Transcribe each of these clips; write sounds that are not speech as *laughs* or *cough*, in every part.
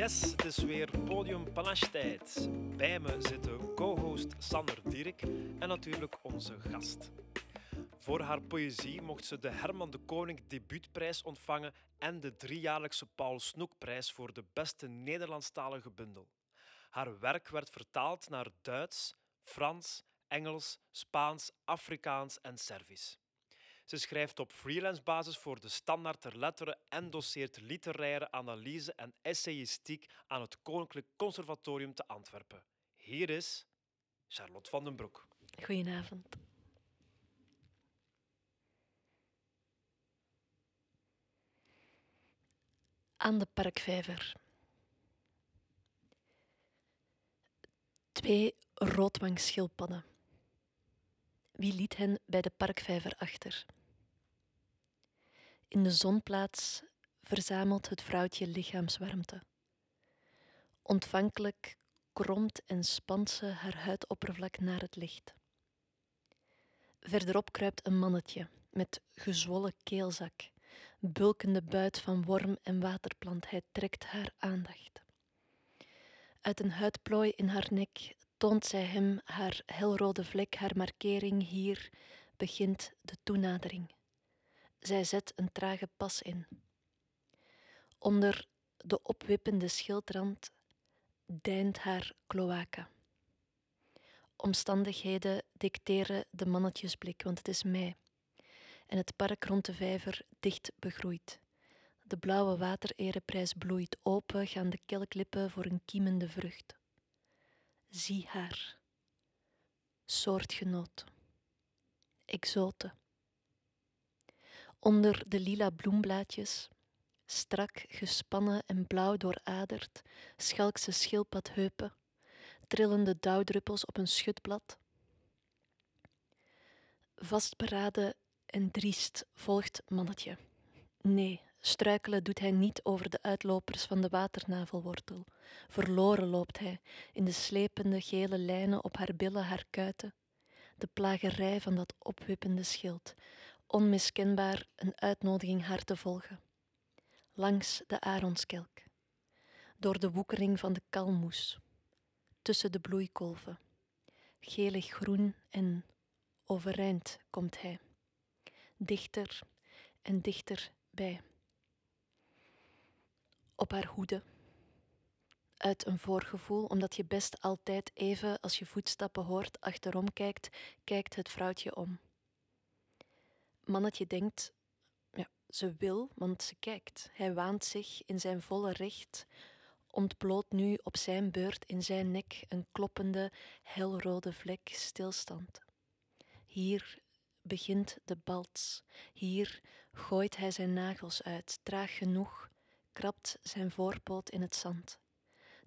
Yes, het is weer podium panache tijd. Bij me zitten co-host Sander Dierik en natuurlijk onze gast. Voor haar poëzie mocht ze de Herman de Koning debuutprijs ontvangen en de driejaarlijkse Paul Snoekprijs voor de beste Nederlandstalige bundel. Haar werk werd vertaald naar Duits, Frans, Engels, Spaans, Afrikaans en Servisch. Ze schrijft op freelance basis voor de Standaard ter Letteren en doseert literaire analyse en essayistiek aan het Koninklijk Conservatorium te Antwerpen. Hier is Charlotte van den Broek. Goedenavond. Aan de parkvijver. Twee roodwangschildpadden. Wie liet hen bij de parkvijver achter? In de zonplaats verzamelt het vrouwtje lichaamswarmte. Ontvankelijk kromt en spant ze haar huidoppervlak naar het licht. Verderop kruipt een mannetje met gezwollen keelzak, bulkende buit van worm en waterplant. Hij trekt haar aandacht. Uit een huidplooi in haar nek toont zij hem haar helrode vlek, haar markering. Hier begint de toenadering. Zij zet een trage pas in. Onder de opwippende schildrand deint haar kloaka. Omstandigheden dicteren de mannetjesblik, want het is mei en het park rond de vijver dicht begroeid. De blauwe waterereprijs bloeit open, gaan de kelklippen voor een kiemende vrucht. Zie haar. Soortgenoot. Exote. Onder de lila bloemblaadjes, strak gespannen en blauw dooraderd, schalkse schildpadheupen, trillende dauwdruppels op een schutblad. Vastberaden en driest volgt mannetje. Nee, struikelen doet hij niet over de uitlopers van de waternavelwortel. Verloren loopt hij in de slepende gele lijnen op haar billen, haar kuiten. De plagerij van dat opwippende schild, onmiskenbaar een uitnodiging haar te volgen. Langs de aronskelk, door de woekering van de kalmoes, tussen de bloeikolven. Gelig groen en overeind komt hij, dichter en dichter bij. Op haar hoede, uit een voorgevoel, omdat je best altijd even als je voetstappen hoort achterom kijkt, kijkt het vrouwtje om mannetje denkt, ja, ze wil, want ze kijkt. Hij waant zich in zijn volle recht, ontbloot nu op zijn beurt in zijn nek een kloppende, helrode vlek stilstand. Hier begint de balts. Hier gooit hij zijn nagels uit, traag genoeg, krabt zijn voorpoot in het zand.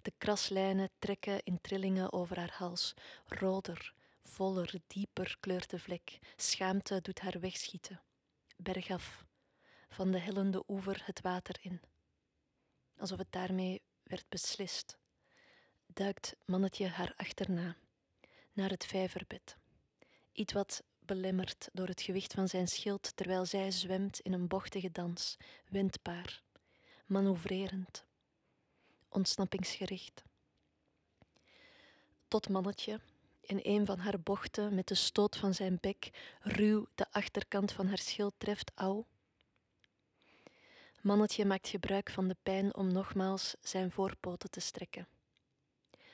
De kraslijnen trekken in trillingen over haar hals, roder, voller, dieper kleurt de vlek. Schaamte doet haar wegschieten. Bergaf, van de hellende oever het water in. Alsof het daarmee werd beslist, duikt mannetje haar achterna, naar het vijverbed. Iets wat belemmerd door het gewicht van zijn schild terwijl zij zwemt in een bochtige dans, wendbaar, manoeuvrerend, ontsnappingsgericht. Tot mannetje in een van haar bochten met de stoot van zijn bek ruw de achterkant van haar schild treft, au. Mannetje maakt gebruik van de pijn om nogmaals zijn voorpoten te strekken.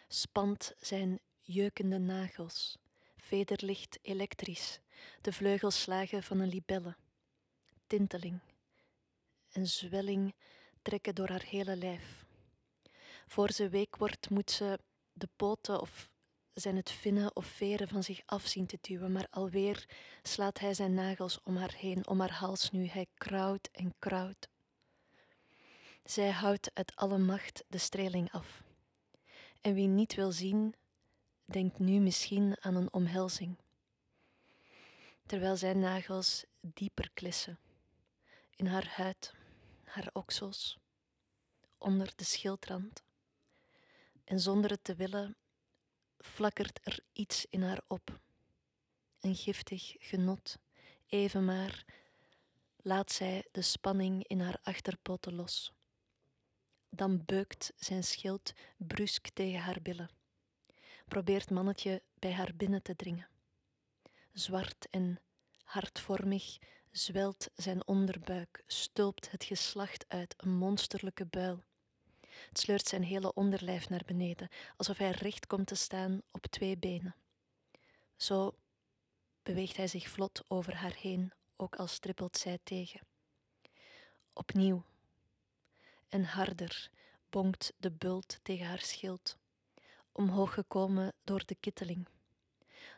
Spant zijn jeukende nagels, vederlicht elektrisch, de vleugelslagen van een libelle, tinteling en zwelling trekken door haar hele lijf. Voor ze week wordt, moet ze de poten of zijn het vinnen of veren van zich af zien te duwen, maar alweer slaat hij zijn nagels om haar heen, om haar hals nu. Hij krauwt en krauwt. Zij houdt uit alle macht de streling af. En wie niet wil zien, denkt nu misschien aan een omhelzing. Terwijl zijn nagels dieper klissen, in haar huid, haar oksels, onder de schildrand. En zonder het te willen flakkert er iets in haar op. Een giftig genot, even maar laat zij de spanning in haar achterpoten los. Dan beukt zijn schild brusk tegen haar billen. Probeert mannetje bij haar binnen te dringen. Zwart en hartvormig zwelt zijn onderbuik, stulpt het geslacht uit, een monsterlijke buil. Het sleurt zijn hele onderlijf naar beneden, alsof hij recht komt te staan op twee benen. Zo beweegt hij zich vlot over haar heen, ook al strippelt zij tegen. Opnieuw. En harder bonkt de bult tegen haar schild, omhoog gekomen door de kitteling,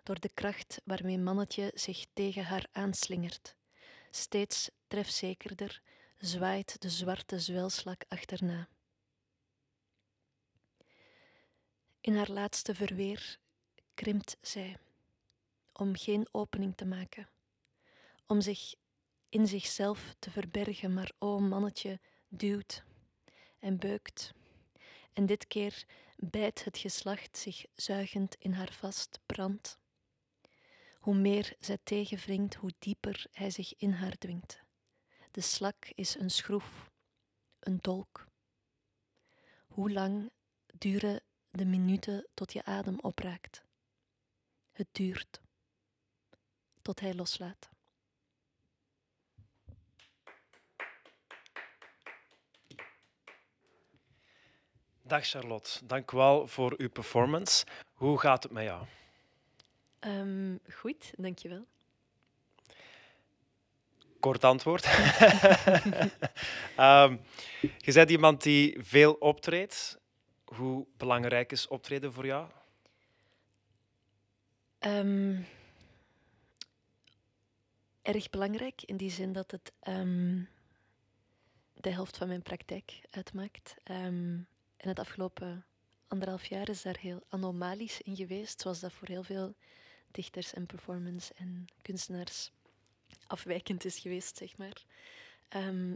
door de kracht waarmee mannetje zich tegen haar aanslingert. Steeds trefzekerder zwaait de zwarte zwelslak achterna. In haar laatste verweer krimpt zij om geen opening te maken, om zich in zichzelf te verbergen, maar o mannetje duwt en beukt. En dit keer bijt het geslacht zich zuigend in haar vast, brand. Hoe meer zij tegenwringt, hoe dieper hij zich in haar dwingt. De slak is een schroef, een dolk. Hoe lang duren de minuten tot je adem opraakt? Het duurt tot hij loslaat. Dag Charlotte, dank wel voor uw performance. Hoe gaat het met jou? Um, goed, dankjewel. Kort antwoord. um, *laughs* je bent iemand die veel optreedt. Hoe belangrijk is optreden voor jou? Um, erg belangrijk in die zin dat het um, de helft van mijn praktijk uitmaakt. Um, en het afgelopen anderhalf jaar is daar heel anomalisch in geweest, zoals dat voor heel veel dichters en performance en kunstenaars afwijkend is geweest, zeg maar.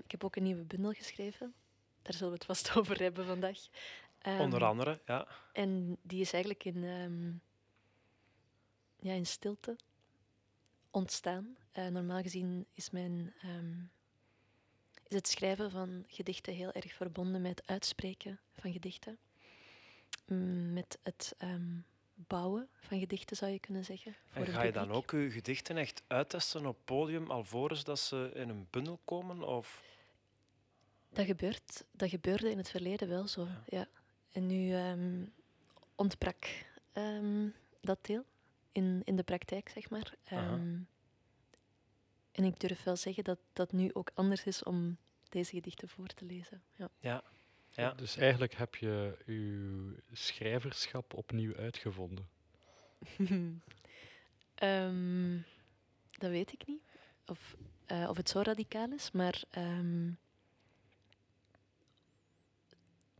Ik heb ook een nieuwe bundel geschreven. Daar zullen we het vast *laughs* over hebben vandaag. Onder andere, ja. En die is eigenlijk in, ja, in stilte ontstaan. Uh, normaal gezien is, mijn, um, is het schrijven van gedichten heel erg verbonden met het uitspreken van gedichten. Mm, met het bouwen van gedichten, zou je kunnen zeggen. en ga je dan ook je gedichten echt uittesten op podium, alvorens dat ze in een bundel komen? Of? Dat, gebeurt, dat gebeurde in het verleden wel zo, ja. ja. En nu um, ontbrak dat deel in, in de praktijk, zeg maar. Um, en ik durf wel zeggen dat dat nu ook anders is om deze gedichten voor te lezen. Ja. ja. ja. Dus eigenlijk heb je je schrijverschap opnieuw uitgevonden. um, *laughs* dat weet ik niet. Of, uh, of het zo radicaal is, maar um,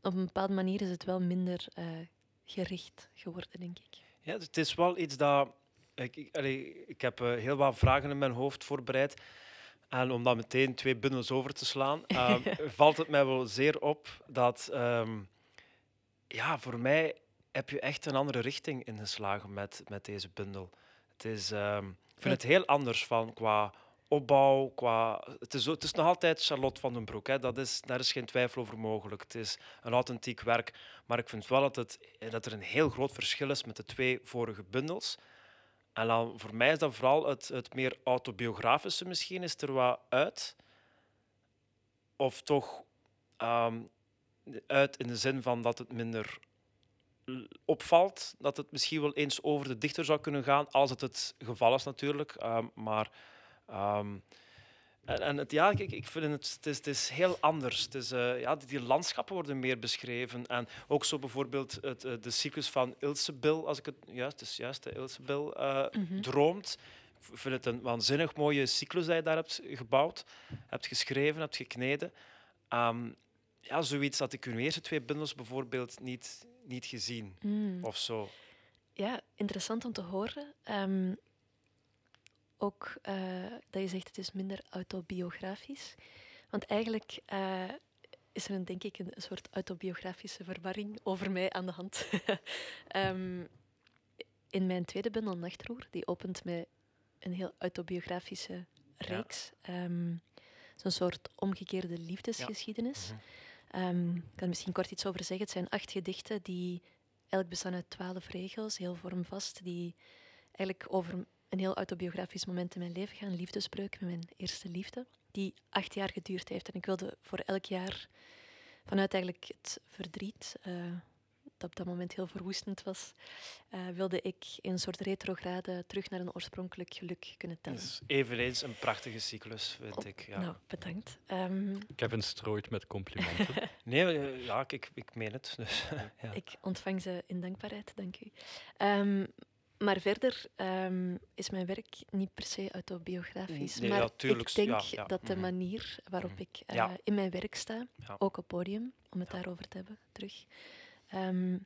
op een bepaalde manier is het wel minder uh, gericht geworden, denk ik. Ja, het is wel iets dat. Ik, ik, allee, ik heb uh, heel wat vragen in mijn hoofd voorbereid. En om dan meteen twee bundels over te slaan, uh, *laughs* valt het mij wel zeer op dat. Um, ja, voor mij heb je echt een andere richting ingeslagen met, met deze bundel. Het is, um, ik vind het heel anders van qua opbouw. Qua, het, is, het is nog altijd Charlotte van den Broek. Hè. Dat is, daar is geen twijfel over mogelijk. Het is een authentiek werk. Maar ik vind wel dat, het, dat er een heel groot verschil is met de twee vorige bundels. En voor mij is dat vooral het, het meer autobiografische misschien, is er wat uit. Of toch um, uit in de zin van dat het minder opvalt. Dat het misschien wel eens over de dichter zou kunnen gaan, als het het geval is natuurlijk. Um, maar Um, en, en het, ja, ik, ik vind het, het, is, het is heel anders. Het is, uh, ja, die, die, landschappen worden meer beschreven. En ook zo bijvoorbeeld het, uh, de cyclus van Ilsebil, als ik het juist, het is juist, de Ilsebil uh, mm -hmm. droomt. Ik vind het een waanzinnig mooie cyclus dat je daar hebt gebouwd, hebt geschreven, hebt gekneden. Um, ja, zoiets dat ik in de eerste twee bundels bijvoorbeeld niet, niet gezien mm. of zo. Ja, interessant om te horen. Um, ook uh, dat je zegt het is minder autobiografisch. Want eigenlijk uh, is er een, denk ik een, een, soort autobiografische verwarring over mij aan de hand. um, *laughs* in mijn tweede bundel Nachtroer, die opent met een heel autobiografische reeks. Ja. Um, Zo'n soort omgekeerde liefdesgeschiedenis. Ja. Ehm, ik kan er misschien kort iets over zeggen. Het zijn acht gedichten die elk bestaan uit twaalf regels, heel vormvast, die eigenlijk over een heel autobiografisch moment in mijn leven gaan, liefdesbreuk met mijn eerste liefde, die acht jaar geduurd heeft. En ik wilde voor elk jaar, vanuit eigenlijk het verdriet, eh, dat op dat moment heel verwoestend was, eh, wilde ik in een soort retrograde terug naar een oorspronkelijk geluk kunnen tellen. Is eveneens een prachtige cyclus, vind ik. Ja. Nou, bedankt. Ehm, Kevin strooit met complimenten. *laughs* Nee, ja, ik, ik, ik meen het. Dus, *laughs* ja. Ik ontvang ze in dankbaarheid, dank u. Ehm, maar verder ehm, is mijn werk niet per se autobiografisch. Nee, maar ja, tuurlijk, ik denk ja, ja. dat de Mhm. manier waarop Mhm. ik eh, in mijn werk sta, ook op podium, om het daarover te hebben terug, ehm,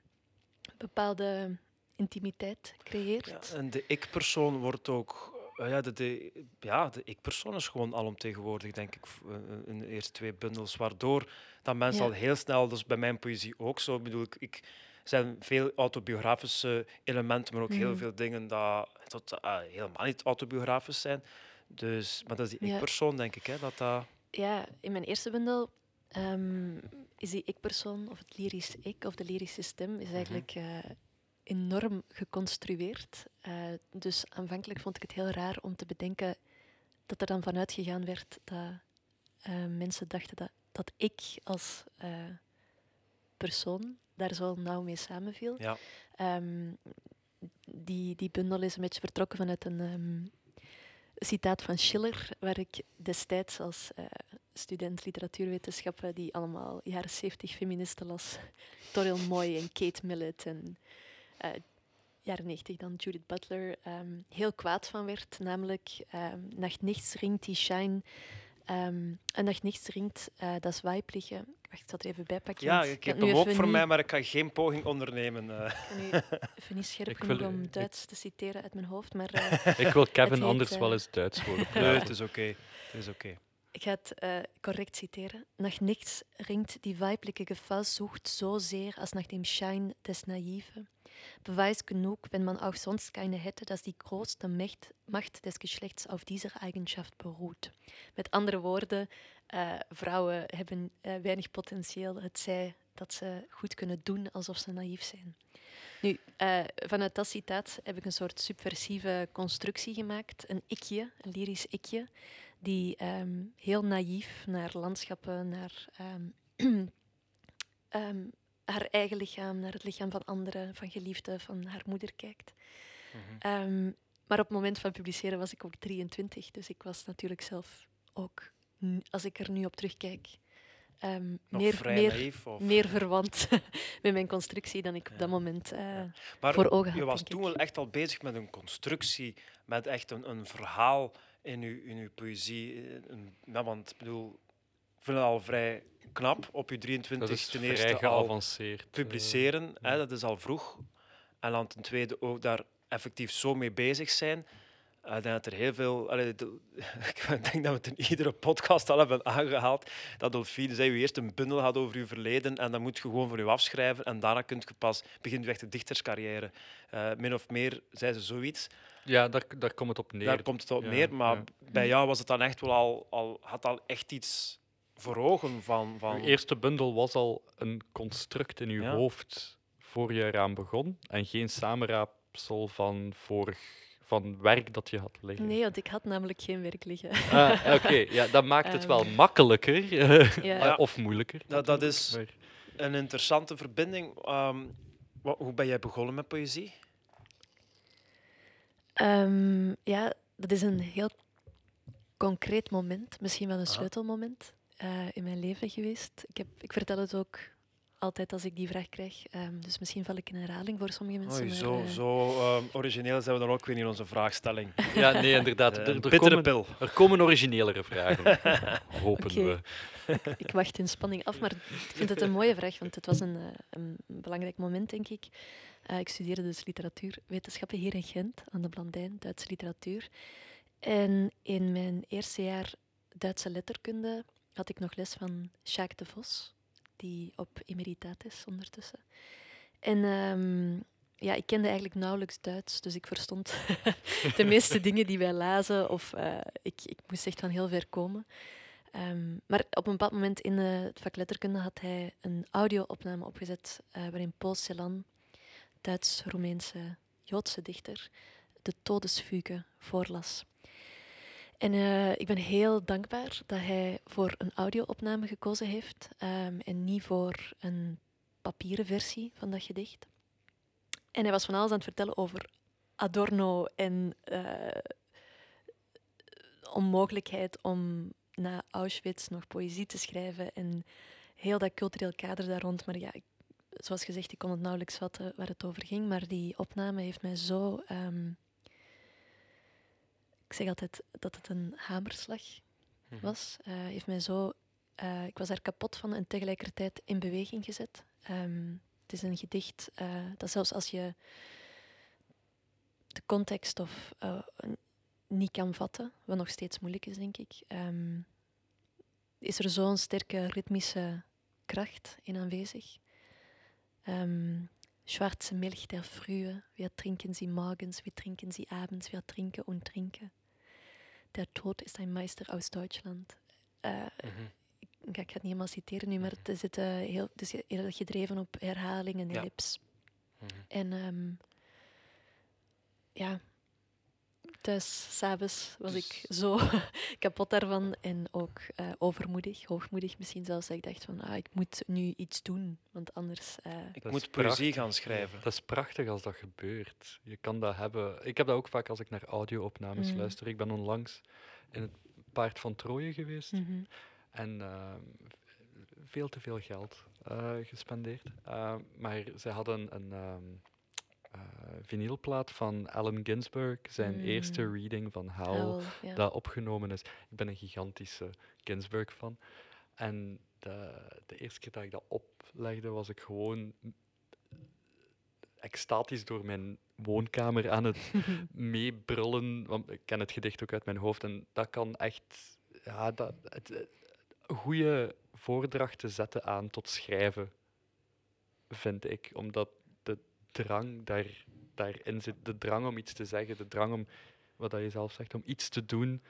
bepaalde intimiteit creëert. Ja, en de ik-persoon wordt ook. eh, ja, de, de, ja, de ik-persoon is gewoon alomtegenwoordig, denk ik, eh, in de eerste twee bundels. Waardoor dat mensen al heel snel, dus bij mijn poëzie ook zo, bedoel ik, ik zijn veel autobiografische elementen, maar ook heel Mhm. veel dingen dat, dat eh, helemaal niet autobiografisch zijn. Dus, maar dat is die Ja. ik-persoon, denk ik. Hè, dat dat, Ja, in mijn eerste bundel ehm, is die ik-persoon, of het lyrisch ik, of de lyrische stem, Mhm. is eigenlijk eh, enorm geconstrueerd. Eh, dus aanvankelijk vond ik het heel raar om te bedenken dat er dan vanuit gegaan werd dat mensen dachten dat, dat ik als persoon daar zo nauw mee samenviel. ja. Ehm, die, die bundel is een beetje vertrokken vanuit een ehm, citaat van Schiller, waar ik destijds als eh, student literatuurwetenschappen, die allemaal jaren 70 feministen las, Toriel Moy en Kate Millett en eh, jaren 90 dan Judith Butler, ehm, heel kwaad van werd. Namelijk, ehm nach nichts ringt die shine, en nach nichts ringt uh, das weibliche. Wacht, ik zal het er even bijpakken. ja, want ik kan heb nu hem ook voor niet- mij, maar ik ga geen poging ondernemen. eh. ik kan nu even niet scherp *laughs* Ik genoeg wil- om ik- Duits te citeren uit mijn hoofd, maar eh, *laughs* Ik wil Kevin heet, anders eh, wel eens Duits horen Nee, het is oké. Het is oké. ich het äh, korrekt zitieren. Nach nichts ringt die weibliche Gefallsucht so sehr als nach dem Schein des Naive. Beweis genug, wenn man auch sonst keine hätte, dass die grootste Macht, Macht des Geschlechts auf dieser Eigenschaft beruht. Met andere woorden, eh, vrouwen hebben eh, weinig potentieel. Het zij dat ze goed kunnen doen alsof ze naïef zijn. Nu, eh, vanuit dat citaat heb ik een soort subversieve constructie gemaakt. Een ikje, een lyrisch ikje, die ehm, heel naïef naar landschappen, naar ehm, *clears throat* ehm, haar eigen lichaam, naar het lichaam van anderen, van geliefden, van haar moeder kijkt. Mhm. Ehm, maar op het moment van publiceren was ik ook 23, dus ik was natuurlijk zelf ook, als ik er nu op terugkijk, ehm, Nog meer, vrij meer, naïef? Of? meer verwant *laughs* met mijn constructie dan ik op dat moment eh, Ja. Maar voor ogen je had. was denk toen wel echt al bezig met een constructie, met echt een, een verhaal in uw, in uw poëzie. eh, Een, ja, want ik bedoel, ik vind het al vrij knap op je 23 Dat is ten vrij eerste al geavanceerd. eh. publiceren. hè, dat is al vroeg. En dan ten tweede ook daar effectief zo mee bezig zijn. Eh, Ik denk dat er heel veel. allee, de- *laughs* ik denk dat we het in iedere podcast al hebben aangehaald. Dat Dolphine zei: u eerst een bundel had over uw verleden. En dan moet je gewoon voor u afschrijven. En daarna kunt je pas begint uw echte dichterscarrière. Eh, min of meer zei ze zoiets. Ja, daar, daar komt het op neer. Daar komt het op Ja, neer. Maar ja. bij jou was het dan echt wel al, al. had al echt iets voor ogen van. van Uw eerste bundel was al een construct in uw Ja. hoofd voor je eraan begon en geen samenraapsel van, vorig, van werk dat je had liggen. Nee, want ik had namelijk geen werk liggen. Ah, Oké, ja, *laughs* dat maakt het wel Ehm, makkelijker *laughs* eh, ja. Of moeilijker. Dat- dat is- een interessante verbinding. Ehm, wa- hoe ben jij begonnen met poëzie? Ehm, ja, dat is een heel concreet moment, misschien wel een sleutelmoment eh, in mijn leven geweest. Ik, heb, ik vertel het ook altijd als ik die vraag krijg, ehm, dus misschien val ik in herhaling voor sommige mensen. Oei, maar, zo eh, zo ehm, origineel zijn we dan ook weer in onze vraagstelling. *laughs* Ja, nee, inderdaad. Eh, Er, een er, bittere komen, pil. er komen originelere vragen, *laughs* hopen we. ik wacht in spanning af, maar ik vind het een mooie vraag, want het was een, eh, een belangrijk moment, denk ik. Eh, ik studeerde dus literatuurwetenschappen hier in Gent, aan de Blandijn, Duitse literatuur. En in mijn eerste jaar Duitse letterkunde had ik nog les van Sjaak de Vos, die op emeritaat is ondertussen. En ehm, ja, ik kende eigenlijk nauwelijks Duits, dus ik verstond *laughs* de meeste *laughs* dingen die wij lazen. Of eh, ik, ik moest echt van heel ver komen. Ehm, maar op een bepaald moment in de, het vak letterkunde had hij een audio-opname opgezet eh, waarin Paul Celan, Duits-Roemeense Joodse dichter, de Todesfuge voorlas. En eh, ik ben heel dankbaar dat hij voor een audio-opname gekozen heeft ehm, en niet voor een papieren versie van dat gedicht. En hij was van alles aan het vertellen over Adorno en uh, onmogelijkheid om na Auschwitz nog poëzie te schrijven en heel dat cultureel kader daar rond. Maar ja, zoals gezegd, ik kon het nauwelijks vatten waar het over ging, maar die opname heeft mij zo... Um, ik zeg altijd dat het een hamerslag mhm. was. Uh, heeft mij zo... Uh, ik was daar kapot van en tegelijkertijd in beweging gezet. Um, het is een gedicht uh, dat zelfs als je de context of niet kan vatten, wat nog steeds moeilijk is, denk ik, um, is er zo'n sterke ritmische kracht in aanwezig. Um, schwarze Milch der Frühe, wir trinken sie morgens, wir trinken sie abends, wir trinken und trinken. Der Tod ist ein Meister aus Deutschland. Uh, mm -hmm. ik, ik, ga het niet helemaal citeren nu, maar het zit uh, heel, is heel gedreven op herhaling en ellips. Ja. Mm -hmm. En um, ja, thuis, s'avonds, was dus... ik zo *laughs* kapot daarvan en ook uh, overmoedig, hoogmoedig misschien zelfs. Dat ik dacht van, ah, ik moet nu iets doen, want anders... Uh... Ik dat moet poëzie gaan schrijven. Dat is prachtig als dat gebeurt. Je kan dat hebben... Ik heb dat ook vaak als ik naar audio-opnames mm. luister. Ik ben onlangs in het Paard van Troje geweest. Mm -hmm. En uh, veel te veel geld uh, gespendeerd. maar ze hadden een... Um, uh, vinylplaat van Allen Ginsberg, zijn mm. eerste reading van Howl, dat opgenomen is. Ik ben een gigantische Ginsberg-fan. En de, de, eerste keer dat ik dat oplegde, was ik gewoon extatisch door mijn woonkamer aan het *laughs* meebrullen. Want ik ken het gedicht ook uit mijn hoofd. En dat kan echt ja, dat, het, goede voordrachten zetten aan tot schrijven, vind ik. Omdat drang daar, daarin zit. De drang om iets te zeggen, de drang om, wat je zelf zegt, om iets te doen.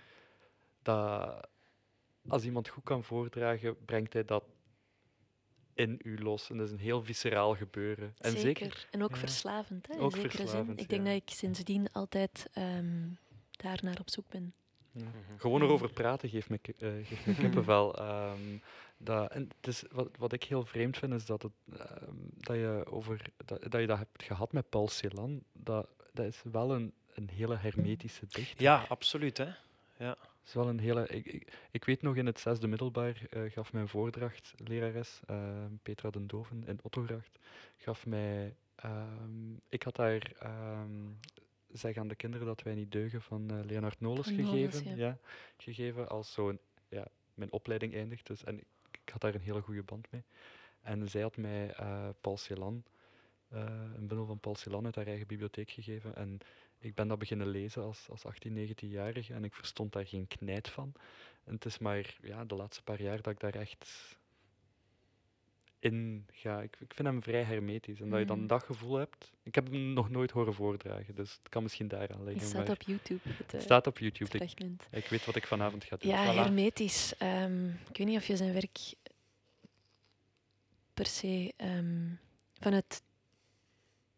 Dat als iemand goed kan voordragen, brengt hij dat in u los. En dat is een heel visceraal gebeuren. En zeker. En ook verslavend, hè, ook in zekere zin. Ik denk dat ik sindsdien altijd um, daar naar op zoek ben. Ja. Mhm. Gewoon erover praten geeft me, uh, geeft me kippenvel. Um, *laughs* dat, en het is, wat, wat ik heel vreemd vind, is dat, het, um, dat, je, over, dat, dat je dat hebt gehad met Paul Celan. Dat, dat is wel een, een hele hermetische dichter. Ja, absoluut. Hè? Ja. Is wel een hele, ik, ik, ik, weet nog in het zesde middelbaar uh, gaf mijn voordracht lerares uh, Petra den Doven in Ottogracht gaf mij um, ik had daar um, zeg aan de kinderen dat wij niet deugen van uh, Leonard Nolens gegeven, ja. ja. gegeven als zo'n ja, mijn opleiding eindigt. Dus, en ik had daar een hele goede band mee. En zij had mij uh, Paul Celan, uh, een bundel van Paul Celan uit haar eigen bibliotheek gegeven. En ik ben dat beginnen lezen als, als 18, 19-jarige en ik verstond daar geen knijt van. En het is maar ja, de laatste paar jaar dat ik daar echt in ga. Ik, ik vind hem vrij hermetisch. En dat je dan mm. dat gevoel hebt. Ik heb hem nog nooit horen voordragen, dus het kan misschien daaraan liggen. Het staat op YouTube. Het, het staat op YouTube. Ik, ik, weet wat ik vanavond ga doen. Ja, hermetisch. Um, ik weet niet of je zijn werk per se um, vanuit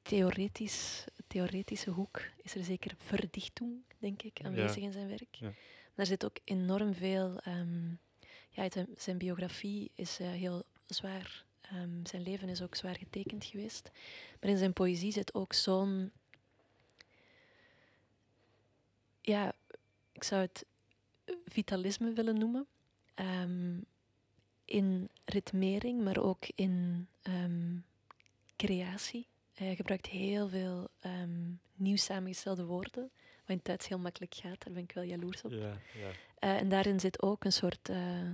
theoretisch, theoretische hoek is er zeker verdichting, denk ik, aanwezig in zijn werk. Ja. Maar er zit ook enorm veel. Um, ja, zijn, zijn, biografie is uh, heel zwaar Um, zijn leven is ook zwaar getekend geweest. Maar in zijn poëzie zit ook zo'n. Ja, ik zou het vitalisme willen noemen. Um, in ritmering, maar ook in um, creatie. Hij gebruikt heel veel nieuw samengestelde woorden, wat in het Duits heel makkelijk gaat. Daar ben ik wel jaloers op. Ja, ja. Uh, en daarin zit ook een soort, uh,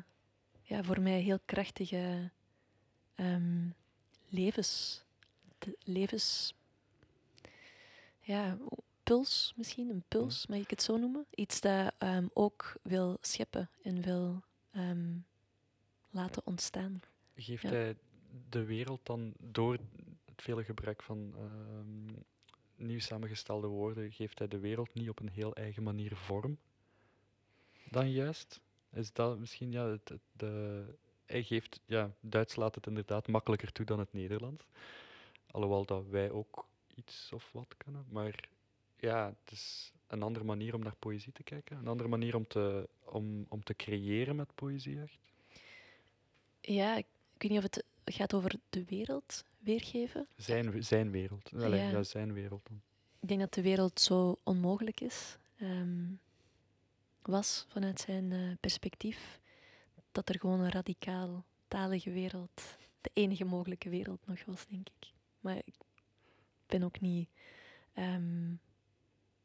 ja, voor mij heel krachtige um, levens, levens, ja, puls misschien, een puls, mag ik het zo noemen? Iets dat um, ook wil scheppen en wil um, laten ontstaan. Geeft hij de wereld dan door het vele gebruik van um, nieuw samengestelde woorden, geeft hij de wereld niet op een heel eigen manier vorm? Dan juist? is dat misschien, ja, het, het- de, hij geeft, ja, Duits laat het inderdaad makkelijker toe dan het Nederlands. Alhoewel dat wij ook iets of wat kunnen. Maar ja, het is een andere manier om naar poëzie te kijken. Een andere manier om te, om, om te creëren met poëzie, echt. Ja, ik, weet niet of het gaat over de wereld weergeven. Zijn, zijn wereld. Allee, Ja. ja, zijn wereld dan. Ik denk dat de wereld zo onmogelijk is, ehm, was vanuit zijn eh, perspectief, dat er gewoon een radicaal talige wereld, de enige mogelijke wereld nog was, denk ik. Maar ik ben ook niet. ehm,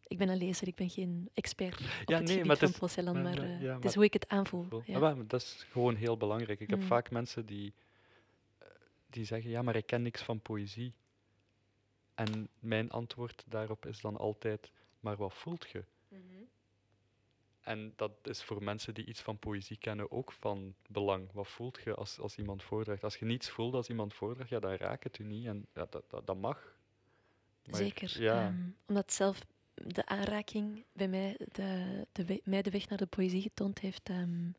ik ben een lezer, ik ben geen expert op Ja, het nee, maar het van is- Poselan, maar- eh, ja, het is hoe ik het aanvoel. Ja. Ah, maar dat is gewoon heel belangrijk. Ik heb Mm. vaak mensen die, eh, die zeggen, ja, maar ik ken niks van poëzie. En mijn antwoord daarop is dan altijd, maar wat voelt je? En dat is voor mensen die iets van poëzie kennen ook van belang. Wat voelt je als, als iemand voordraagt? Als je niets voelt als iemand voordraagt, ja, dan raakt het u niet. En ja, dat, dat, dat mag. Maar Zeker. Ja, ehm, omdat zelf de aanraking bij mij de, de, we- mij de weg naar de poëzie getoond heeft, ehm,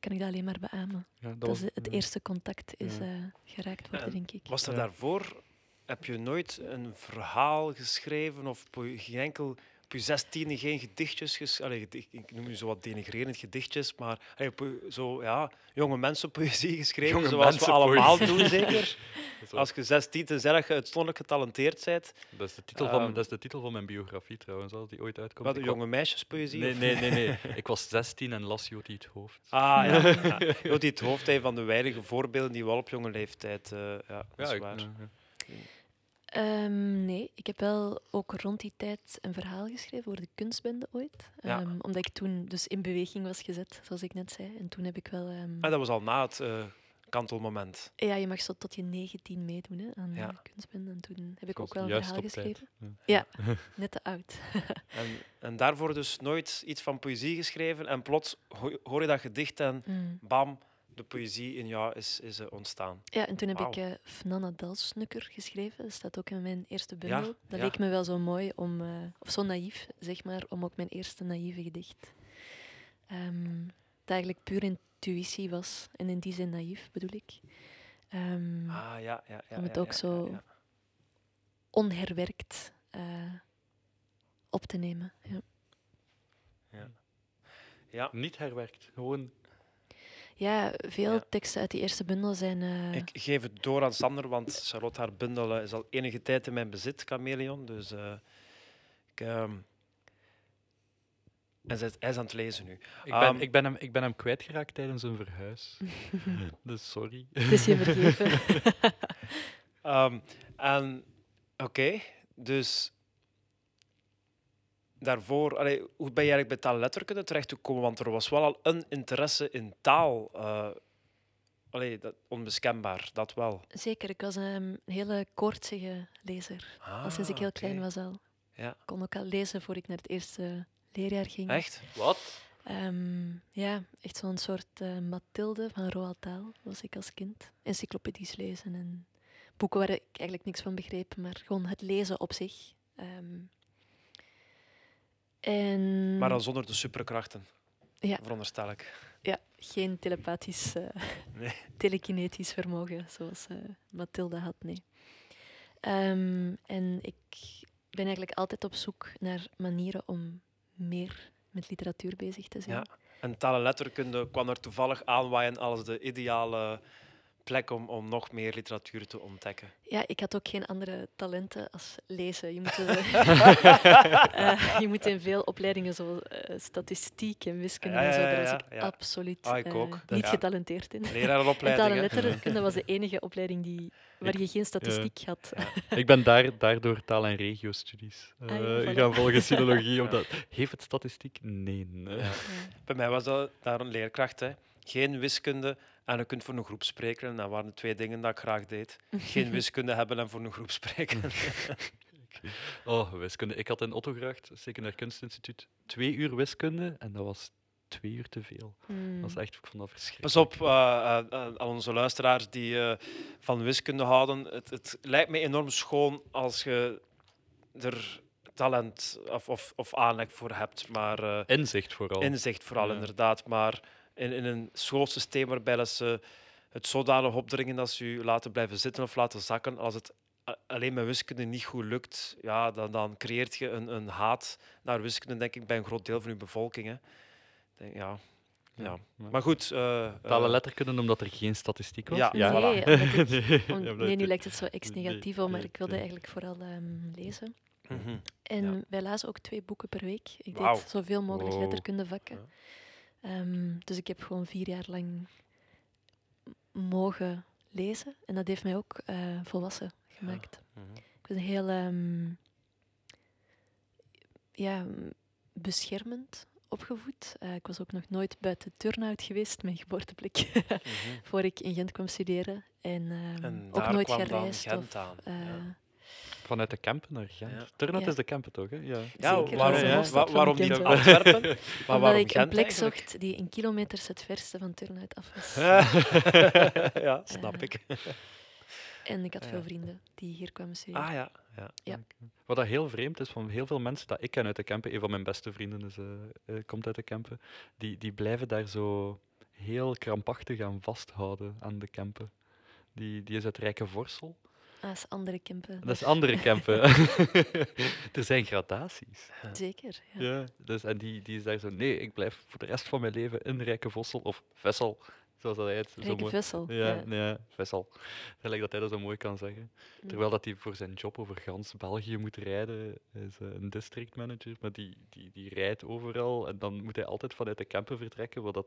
kan ik dat alleen maar beamen. ja, dat Dat, was- is het ja. eerste contact is Ja. eh, geraakt worden, En denk ik. Was er Ja. daarvoor, heb je nooit een verhaal geschreven of geen enkel, op je zestiende geen gedichtjes geschreven? Ik noem je zo wat denigrerend gedichtjes, maar allee, po- zo, ja, jonge mensenpoëzie geschreven, Jonge zoals we allemaal doen, zeker. *laughs* Als je 16 te zeggen dat je uitzonderlijk getalenteerd bent, Dat is, de titel van, Ehm, dat is de titel van mijn biografie trouwens, als die ooit uitkomt. wat Ik jonge meisjespoëzie? Nee, nee, nee, nee. *laughs* Ik was 16 en las Joti het hoofd. Ah ja, *laughs* ja. Joti het hoofd een van de weinige voorbeelden die wel op jonge leeftijd. eh, ja, dat is ik- waar. ja. Ehm, nee, ik heb wel ook rond die tijd een verhaal geschreven voor de kunstbende ooit. Ja. Ehm, omdat ik toen dus in beweging was gezet, zoals ik net zei. En toen heb ik wel... ehm, Ah, dat was al na het eh, kantelmoment. ja, je mag zo tot je 19 meedoen hè, aan Ja. de kunstbende. En toen heb ik ook wel een juist verhaal op tijd. geschreven. Ja. *laughs* Net te oud. *laughs* En, en daarvoor dus nooit iets van poëzie geschreven. En plots ho- hoor je dat gedicht en Mm. bam, de poëzie in jou is, is eh, ontstaan. Ja, en toen heb ik eh Fnanna Dalsnukker geschreven. Dat staat ook in mijn eerste bundel. Ja, dat ja. leek me wel zo mooi om, eh, of zo naïef, zeg maar, om ook mijn eerste naïeve gedicht. ehm, dat eigenlijk puur intuïtie was. En in die zin naïef, bedoel ik. Ehm, Ah, ja, ja, ja. Om het ja, ook zo- ja, ja. onherwerkt eh, op te nemen. Ja. Ja, Niet herwerkt, gewoon ja, veel Ja. teksten uit die eerste bundel zijn... eh, ik geef het door aan Sander, want Charlotte haar bundel eh, is al enige tijd in mijn bezit, Chameleon. Dus eh, ik, ehm, en zij- hij is aan het lezen nu. Ik ben, Ehm, ik ben, hem, ik ben hem kwijtgeraakt tijdens een verhuis. *laughs* dus sorry. het is je vergeven. *laughs* Ehm, en oké, dus daarvoor, allee, hoe ben je eigenlijk bij taalletterkunde terechtgekomen? Want er was wel al een interesse in taal. eh allee, dat, onbeskenbaar, dat wel. Zeker, ik was ehm, een hele koortsige lezer. al sinds ik heel Ah, klein was al. Ja. Ik kon ook al lezen voor ik naar het eerste leerjaar ging. Echt? Wat? Ehm, ja, echt zo'n soort eh, Mathilde van Roald Dahl was ik als kind. Encyclopedies lezen en boeken waar ik eigenlijk niks van begreep, maar gewoon het lezen op zich. Ehm, en Maar dan zonder de superkrachten, Ja. veronderstel ik. ja, geen telepathisch, eh, *laughs* Nee. telekinetisch vermogen zoals eh Mathilde had, nee. Ehm, en ik ben eigenlijk altijd op zoek naar manieren om meer met literatuur bezig te zijn. Ja. En taal en letterkunde kwam er toevallig aanwaaien als de ideale plek om, om nog meer literatuur te ontdekken. Ja, ik had ook geen andere talenten als lezen. Je moet, eh, *laughs* *laughs* eh, je moet in veel opleidingen zo eh, statistiek en wiskunde Ja, en zo, ja, daar was ik ja. absoluut Ah, ik ook. Dat- niet ja. getalenteerd in. En taal Lerarenopleiding. en letterkunde was de enige opleiding die, waar je geen statistiek had. *laughs* Ik ben daar, daardoor taal- en regio-studies eh, Ah, gaan volgen, sinologie. Ja. Omdat, heeft het statistiek? Nee. Ja. Ja. Bij mij was dat daar een leerkracht. Hè. Geen wiskunde en je kunt voor een groep spreken. En dat waren de twee dingen dat ik graag deed. Geen *laughs* wiskunde hebben en voor een groep spreken. *laughs* Oh, wiskunde. Ik had in Ottogracht, secundair kunstinstituut, twee uur wiskunde en dat was twee uur te veel. Hmm. Dat was echt, ik vond dat verschrikkelijk. Pas op eh, eh, eh, aan onze luisteraars die eh, van wiskunde houden. Het, het lijkt me enorm schoon als je er talent of, of, of aanleg voor hebt, maar eh, Inzicht vooral. inzicht vooral Ja. inderdaad. Maar in, in een schoolsysteem waarbij dat ze het zodanig opdringen dat ze u laten blijven zitten of laten zakken, als het alleen met wiskunde niet goed lukt, ja, dan, dan creëert je een, een haat naar wiskunde, denk ik, bij een groot deel van uw bevolking. Hè. Denk, ja. Ja. Maar goed. eh, Talen eh, letterkunde omdat er geen statistiek was? Ja, Nee, voilà. omdat ik- *laughs* Nee, om- omdat nee, nu lijkt het zo ex Nee, negatief, maar ik wilde eigenlijk vooral ehm, lezen. mhm. En Ja. wij lazen ook twee boeken per week. Ik deed zoveel mogelijk Wow. letterkundevakken. Ehm, dus ik heb gewoon vier jaar lang mogen lezen. En dat heeft mij ook eh, volwassen gemaakt. Mhm. Ik was heel ehm, ja, beschermend opgevoed. Eh, ik was ook nog nooit buiten Turnhout geweest, mijn geboorteplek, Mhm. *laughs* voor ik in Gent kwam studeren. En, ehm, En ook nooit kwam gereisd. Gent of, aan, eh, ja. Vanuit de Kempen naar Gent. Ja. Turnhout Ja. is de Kempen toch? Hè? Ja. Ja, Zeker, waarom, dat is een wa- hoofdstad van waarom niet. Antwerpen? *laughs* Maar omdat waarom ik een plek eigenlijk? zocht die in kilometers het verste van Turnhout af was. *laughs* ja, snap ik. *laughs* En ik had Ja. veel vrienden die hier kwamen studeren. Ah ja, ja. Ja. Wat dat heel vreemd is van heel veel mensen dat ik ken uit de Kempen, een van mijn beste vrienden is, eh, eh, komt uit de Kempen, die, die blijven daar zo heel krampachtig aan vasthouden aan de Kempen. Die, die is uit Rijke Vorsel. Dat is andere Kempen. Dat is andere Kempen. *laughs* er zijn gradaties. Zeker. Ja. Ja. dus, en die, die is daar zo, nee, ik blijf voor de rest van mijn leven in Rijke Vossel, of Vessel, zoals dat hij het zo Rijke mooi... Vessel. Ja, ja. ja, Vessel. Gelijk dat hij dat zo mooi kan zeggen. Mm. Terwijl dat hij voor zijn job over gans België moet rijden. Hij is eh, een district manager, maar die, die, die rijdt overal. En dan moet hij altijd vanuit de Kempen vertrekken, wat dat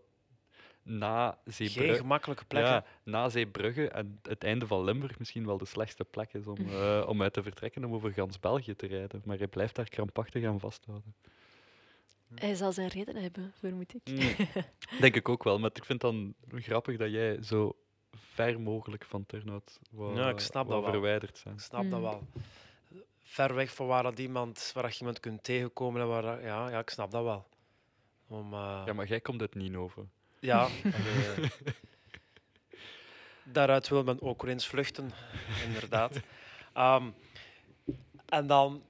na Geen Zeebrugge, gemakkelijke plekken. ja, na Zeebrugge en het einde van Limburg misschien wel de slechtste plek is om, *laughs* eh, om uit te vertrekken om over gans België te rijden. Maar hij blijft daar krampachtig aan vasthouden. Hij zal zijn reden hebben, vermoed ik. Mm. *laughs* Denk ik ook wel, maar ik vind het dan grappig dat jij zo ver mogelijk van Turnhout wou, Ja, ik snap wou dat wel. verwijderd zijn. Ik snap dat Mm. wel. Ver weg van waar, dat iemand, waar dat je iemand kunt tegenkomen. En waar, dat- ja, ja, ik snap dat wel. Om, eh, Ja, maar jij komt uit Ninove. Ja, allee, *laughs* daaruit wil men ook weer eens vluchten, inderdaad. *laughs* Ehm, en dan,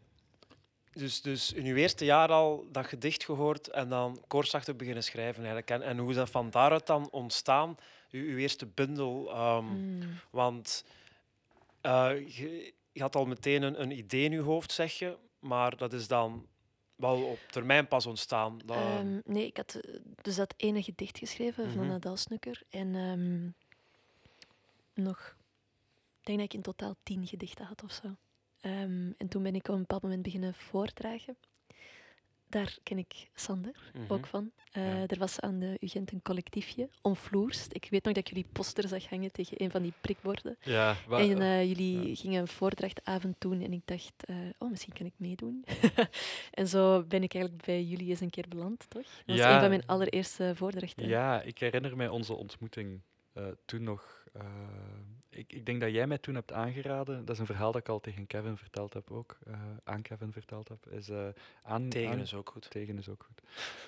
dus, dus in uw eerste jaar al dat gedicht gehoord en dan koortsachtig beginnen schrijven eigenlijk. En, en hoe is dat van daaruit dan ontstaan, uw, uw eerste bundel? ehm, Mm. Want eh, je, je had al meteen een, een idee in je hoofd, zeg je, maar dat is dan wel op termijn pas ontstaan. Dat, Ehm, nee, ik had eh, dus dat ene gedicht geschreven van Mhm. Nadal Snukker. En ehm, nog, ik denk dat ik in totaal tien gedichten had of zo. Ehm, en toen ben ik op een bepaald moment beginnen voordragen. Daar ken ik Sander Mhm. ook van. Eh, Ja. Er was aan de UGent een collectiefje, Omvloerst. Ik weet nog dat ik jullie poster zag hangen tegen een van die prikborden. Ja, En eh, jullie ja. gingen een voordrachtavond doen en ik dacht, eh, oh, misschien kan ik meedoen. *laughs* en zo ben ik eigenlijk bij jullie eens een keer beland, toch? Dat was een van mijn allereerste voordrachten. ja, ik herinner mij onze ontmoeting toen nog. Ik, ik denk dat jij mij toen hebt aangeraden. Dat is een verhaal dat ik al tegen Kevin verteld heb ook. eh, aan Kevin verteld heb. Is, eh, aan, Tegen aan- is ook goed. Tegen is ook goed.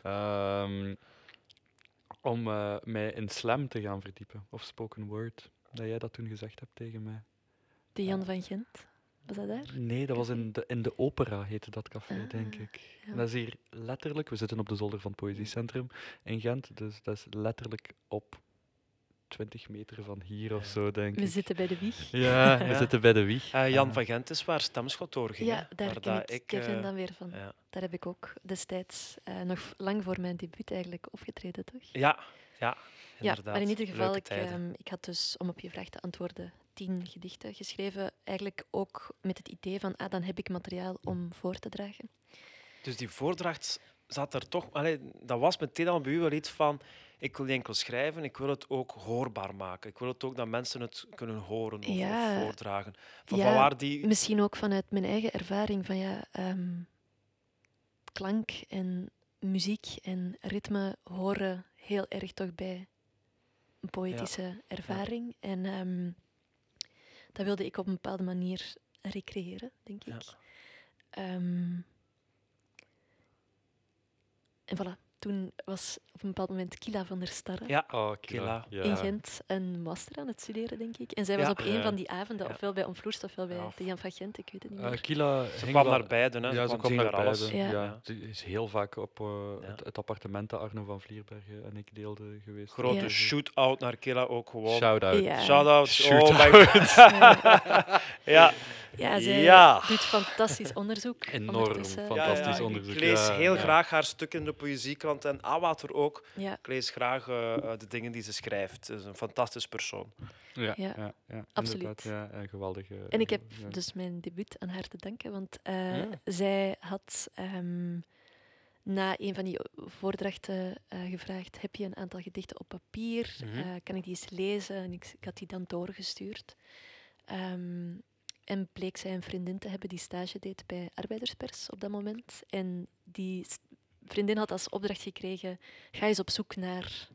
Ehm, om eh, mij in slam te gaan verdiepen. Of spoken word. Dat jij dat toen gezegd hebt tegen mij. De Jan van Gent, was dat daar? Nee, dat was in de, in de opera, heette dat café, denk Ah, ik. ja. En Dat is hier letterlijk, we zitten op de zolder van het Poëziecentrum in Gent, dus dat is letterlijk op 20 meter van hier of Ja. zo, denk We ik. zitten bij de wieg. Ja, we Ja. zitten bij de wieg. Eh, Jan van Gent is waar Stemschot doorging. Ja, daar waar ken ik Kevin eh, dan weer van. ja. Daar heb ik ook destijds, eh, nog lang voor mijn debuut eigenlijk, opgetreden, toch? ja, ja, Ja, inderdaad. maar in ieder geval, ik, ehm, ik had dus, om op je vraag te antwoorden, tien gedichten geschreven. Eigenlijk ook met het idee van, ah, dan heb ik materiaal om voor te dragen. Dus die voordracht zat er toch... Allee, dat was meteen al bij u wel iets van... Ik wil niet enkel schrijven, ik wil het ook hoorbaar maken. Ik wil het ook dat mensen het kunnen horen of, Ja. of voordragen. Van, Ja, van waar die... Misschien ook vanuit mijn eigen ervaring van ja, ehm, klank en muziek en ritme horen heel erg toch bij een poëtische ervaring. En ehm, dat wilde ik op een bepaalde manier recreëren, denk ik. Ehm, en voilà. Toen was op een bepaald moment Kila van der Starre Ja, Oh, Killa. Ja. in Gent een master aan het studeren, denk ik. En zij was Ja. op een Ja. van die avonden, Ja. ofwel bij Omvloerst ofwel bij Ja. de Jan van Gent, ik weet het niet Eh, meer. Kila ze kwam wel- naar beiden. Hè. Ja, ze kwam, naar alles. beide. Ja. Ja. Ze is heel vaak op eh, Ja. het, het appartement dat Arno van Vlierbergen en ik deelden geweest. Grote Ja. shoot-out naar Killa ook gewoon. Shout-out. Ja. Shout-out. Shoot-out. Oh my god. *laughs* ja. Ja, zij Ja. doet fantastisch onderzoek. Enorm fantastisch Ja, ja, onderzoek. Ik lees heel ja. graag haar stukken in de en Awater ook. Ja, Ik lees graag eh, eh, de dingen die ze schrijft. Ze is een fantastisch persoon. Ja, Ja, ja, absoluut. inderdaad, Ja, een geweldige. en ik heb ja. dus mijn debuut aan haar te danken, want eh, Ja. zij had ehm, na een van die voordrachten eh, gevraagd: heb je een aantal gedichten op papier? Mhm. Eh, kan ik die eens lezen? En ik, ik had die dan doorgestuurd. Ehm, en bleek zij een vriendin te hebben die stage deed bij Arbeiderspers op dat moment. En die vriendin had als opdracht gekregen: ga eens op zoek naar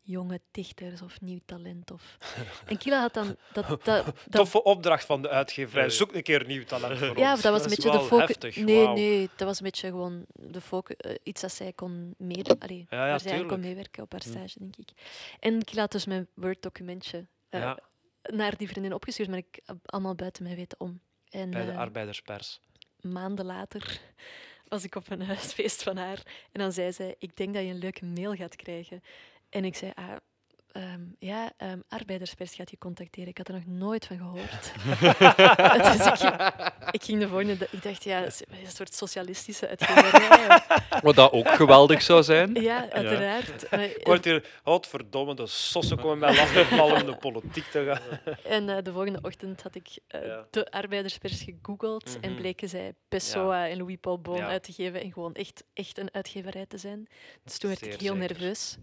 jonge dichters of nieuw talent. Of... *laughs* En Kila had dan dat, dat, dat Toffe opdracht van de uitgeverij. Ja. Zoek een keer nieuw talent voor ja, ons. dat was een is beetje de focus. heftig. Nee, nee, dat was een beetje gewoon de focus. eh, iets dat zij kon meedoen. Allee, Ja, ja, waar zij kon meewerken op haar Hm. stage, denk ik. En ik laat dus mijn Word-documentje eh, Ja, naar die vriendin opgestuurd, maar ik heb allemaal buiten mij weten om. En bij de eh, arbeiderspers. maanden later was ik op een huisfeest van haar. En dan zei zij, ik denk dat je een leuke mail gaat krijgen. En ik zei, ah, ehm, ja, ehm, arbeiderspers gaat je contacteren. Ik had er nog nooit van gehoord. *laughs* *laughs* dus ik, ging- ik ging de volgende dag, ik dacht, ja, een soort socialistische uitgeverij. Wat dat ook geweldig zou zijn. ja, uiteraard. Maar, Ik word hier, godverdomme, de sossen komen mij lastigvallen om de politiek te gaan. *laughs* En eh, de volgende ochtend had ik eh, Ja. de arbeiderspers gegoogeld en Mhm. bleken zij Pessoa en Louis Paul Boon Ja. uit te geven en gewoon echt, echt een uitgeverij te zijn. Dus toen werd Zeer ik heel zeker. nerveus.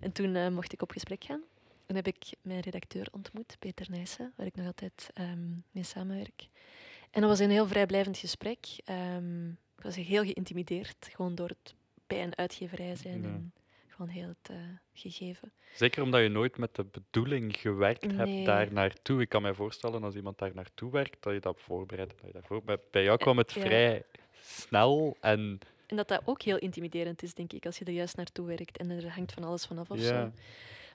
en toen eh, mocht ik op gesprek gaan. En heb ik mijn redacteur ontmoet, Peter Nijssen, waar ik nog altijd ehm, mee samenwerk. En dat was een heel vrijblijvend gesprek. Ehm, ik was heel geïntimideerd, gewoon door het bij een uitgeverij zijn Ja. en gewoon heel het eh, gegeven. Zeker omdat je nooit met de bedoeling gewerkt Nee. hebt daar naartoe. Ik kan mij voorstellen als iemand daar naartoe werkt, dat je dat voorbereidt. Dat je dat bij jou kwam het Ja. vrij snel en En dat dat ook heel intimiderend is, denk ik, als je er juist naartoe werkt en er hangt van alles vanaf of Ja. zo.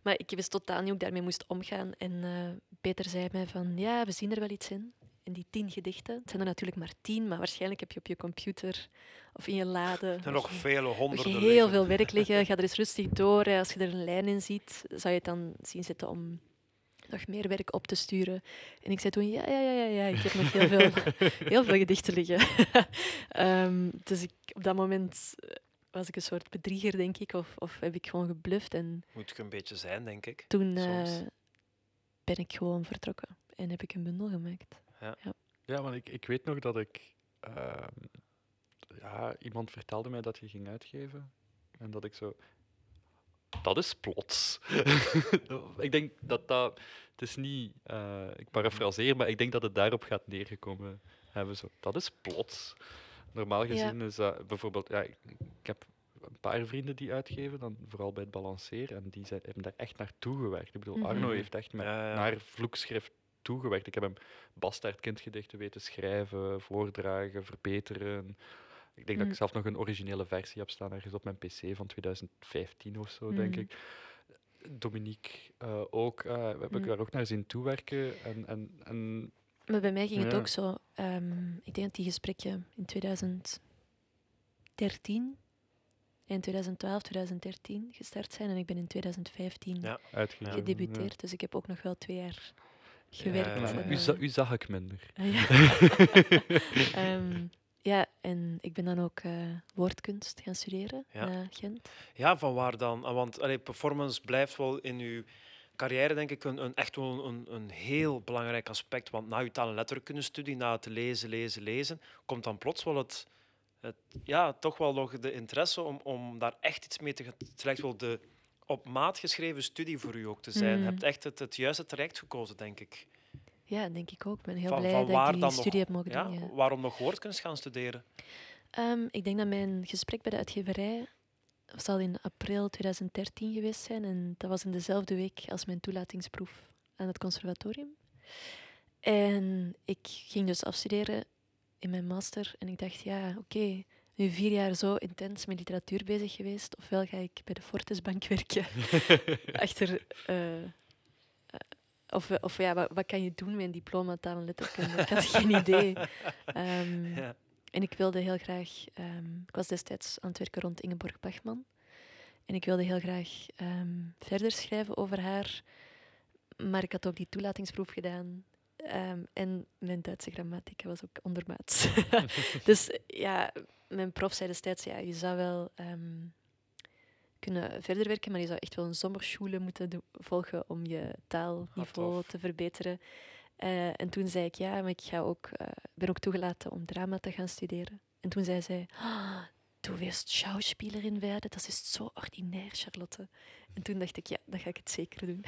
Maar ik wist totaal niet hoe ik daarmee moest omgaan. En eh, Peter zei mij van, ja, we zien er wel iets in. In die tien gedichten. Het zijn er natuurlijk maar tien, maar waarschijnlijk heb je op je computer of in je lade Er nog vele honderden heel liggen. veel werk liggen. Ga er eens rustig door. Als je er een lijn in ziet, zou je het dan zien zitten om nog meer werk op te sturen. En ik zei toen, ja, ja, ja, ja, ja ik heb nog heel veel, *laughs* heel veel gedichten liggen. *laughs* Ehm, dus ik, op dat moment eh, was ik een soort bedrieger, denk ik, of, of heb ik gewoon gebluft. En Moet ik een beetje zijn, denk ik. toen eh, Soms. ben ik gewoon vertrokken en heb ik een bundel gemaakt. Ja, want ik, ik weet nog dat ik. ehm, ja, iemand vertelde mij dat je ging uitgeven. En dat ik zo. Dat is plots. *laughs* ik denk dat dat. Het is niet. eh, ik parafraseer, maar ik denk dat het daarop gaat neergekomen hebben. Zo. Dat is plots. Normaal Ja. gezien is dat bijvoorbeeld. Ja, ik, ik heb een paar vrienden die uitgeven, dan vooral bij het balanceren. En die zijn, hebben daar echt naartoe gewerkt. Ik bedoel, Arno Mhm. heeft echt met, Ja, ja. naar vloekschrift toegewerkt. Ik heb hem bastaardkindgedichten weten schrijven, voordragen, verbeteren. Ik denk dat Mm. ik zelf nog een originele versie heb staan ergens op mijn pc van 2015 of zo, denk Mm. ik. Dominique eh, ook. eh, we hebben Mm. daar ook naar zien toewerken. En, en, en Maar bij mij ging het ook zo. ehm, ik denk dat die gesprekken in 2013, in 2012, 2013 gestart zijn en ik ben in 2015 Ja. gedebuteerd. Dus ik heb ook nog wel twee jaar gewerkt. Ja, Ja. ja, Maar en, u, za- eh, u zag ik minder. ah, *laughs* ja. En ik ben dan ook eh, woordkunst gaan studeren Ja. Gent. Ja, van waar dan? Ah, Want allee, performance blijft wel in uw carrière, denk ik, een, een, echt wel een, een heel belangrijk aspect. Want na uw taal- en letterkundestudie, na het lezen, lezen, lezen, komt dan plots wel het, het ja, toch wel nog de interesse om, om daar echt iets mee te gaan. Het lijkt wel de op maat geschreven studie voor u ook te zijn. Je Mm. hebt echt het, het juiste traject gekozen, denk ik. Ja, denk ik ook. Ik ben heel Van- blij van dat ik die dan nog- studie heb mogen Ja, doen. Ja. Waarom nog woordkunst gaan studeren? Ehm, ik denk dat mijn gesprek bij de uitgeverij zal in april 2013 geweest zijn. En dat was in dezelfde week als mijn toelatingsproef aan het conservatorium. En ik ging dus afstuderen in mijn master. En ik dacht, ja, oké, nu vier jaar zo intens met literatuur bezig geweest. Ofwel ga ik bij de Fortisbank *laughs* werken, *laughs* achter... eh, of, of ja, wat, wat kan je doen met een diploma taal en letterkunde? Ik had geen idee. *laughs* Ehm, Ja. En ik wilde heel graag... ehm, ik was destijds aan het werken rond Ingeborg Bachman. En ik wilde heel graag ehm, verder schrijven over haar. Maar ik had ook die toelatingsproef gedaan. En mijn Duitse grammatica was ook ondermaats. *laughs* *laughs* dus ja, mijn prof zei destijds, ja, je zou wel kunnen verder werken, maar je zou echt wel een zomerschule moeten volgen om je taalniveau tof. te verbeteren. Eh, en toen zei ik, ja, maar ik ga ook, eh, ben ook toegelaten om drama te gaan studeren. En toen zei zij, ah, du wirst Schauspielerin werden, dat is zo ordinair, Charlotte. En toen dacht ik, ja, dan ga ik het zeker doen.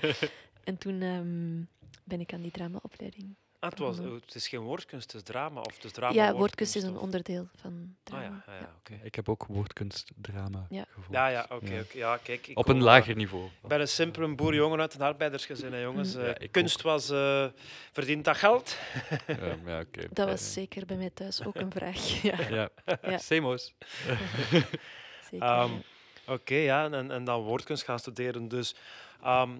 *laughs* en toen ehm, ben ik aan die dramaopleiding. Ah, het, was, het is geen woordkunst, het is drama. Of het is drama, ja, woordkunst is een of- onderdeel van Ah drama. ja, ja, ja oké. Ik heb ook woordkunst, drama Ja. gevolgd. Ja, ja, oké. Ja. oké. Ja, kijk, ik Op een lager niveau. Ik ben een simpele boerjongen uit een arbeidersgezin, hè, jongens. Eh, Ja, kunst was... eh verdient dat geld? Ja, ja, oké. Dat was zeker bij mij thuis ook een vraag. *laughs* ja, Ja, Ja. Semo's. *laughs* zeker. Ehm. Oké, ja, en, en dan woordkunst gaan studeren. Dus ehm,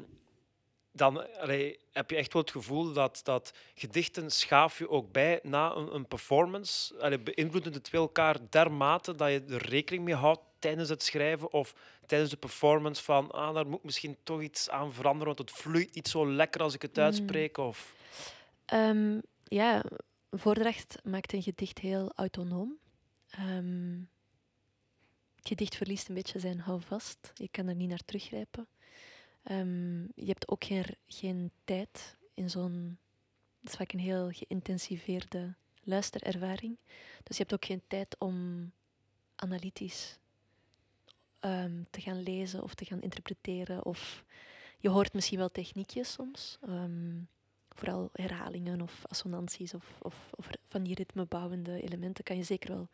dan allee, heb je echt wel het gevoel dat, dat gedichten schaaf je ook bij na een, een performance. Allee, beïnvloeden de twee elkaar dermate dat je er rekening mee houdt tijdens het schrijven of tijdens de performance van ah, daar moet ik misschien toch iets aan veranderen, want het vloeit niet zo lekker als ik het Mm. uitspreek. Of... Ehm, ja, een voordracht maakt een gedicht heel autonoom. Ehm, het gedicht verliest een beetje zijn houvast. Je kan er niet naar teruggrijpen. Ehm, je hebt ook geen, geen tijd in zo'n... Het is vaak een heel geïntensiveerde luisterervaring. Dus je hebt ook geen tijd om analytisch ehm, te gaan lezen of te gaan interpreteren. Of je hoort misschien wel techniekjes soms. Ehm, vooral herhalingen of assonanties of, of, of van die ritmebouwende elementen kan je zeker wel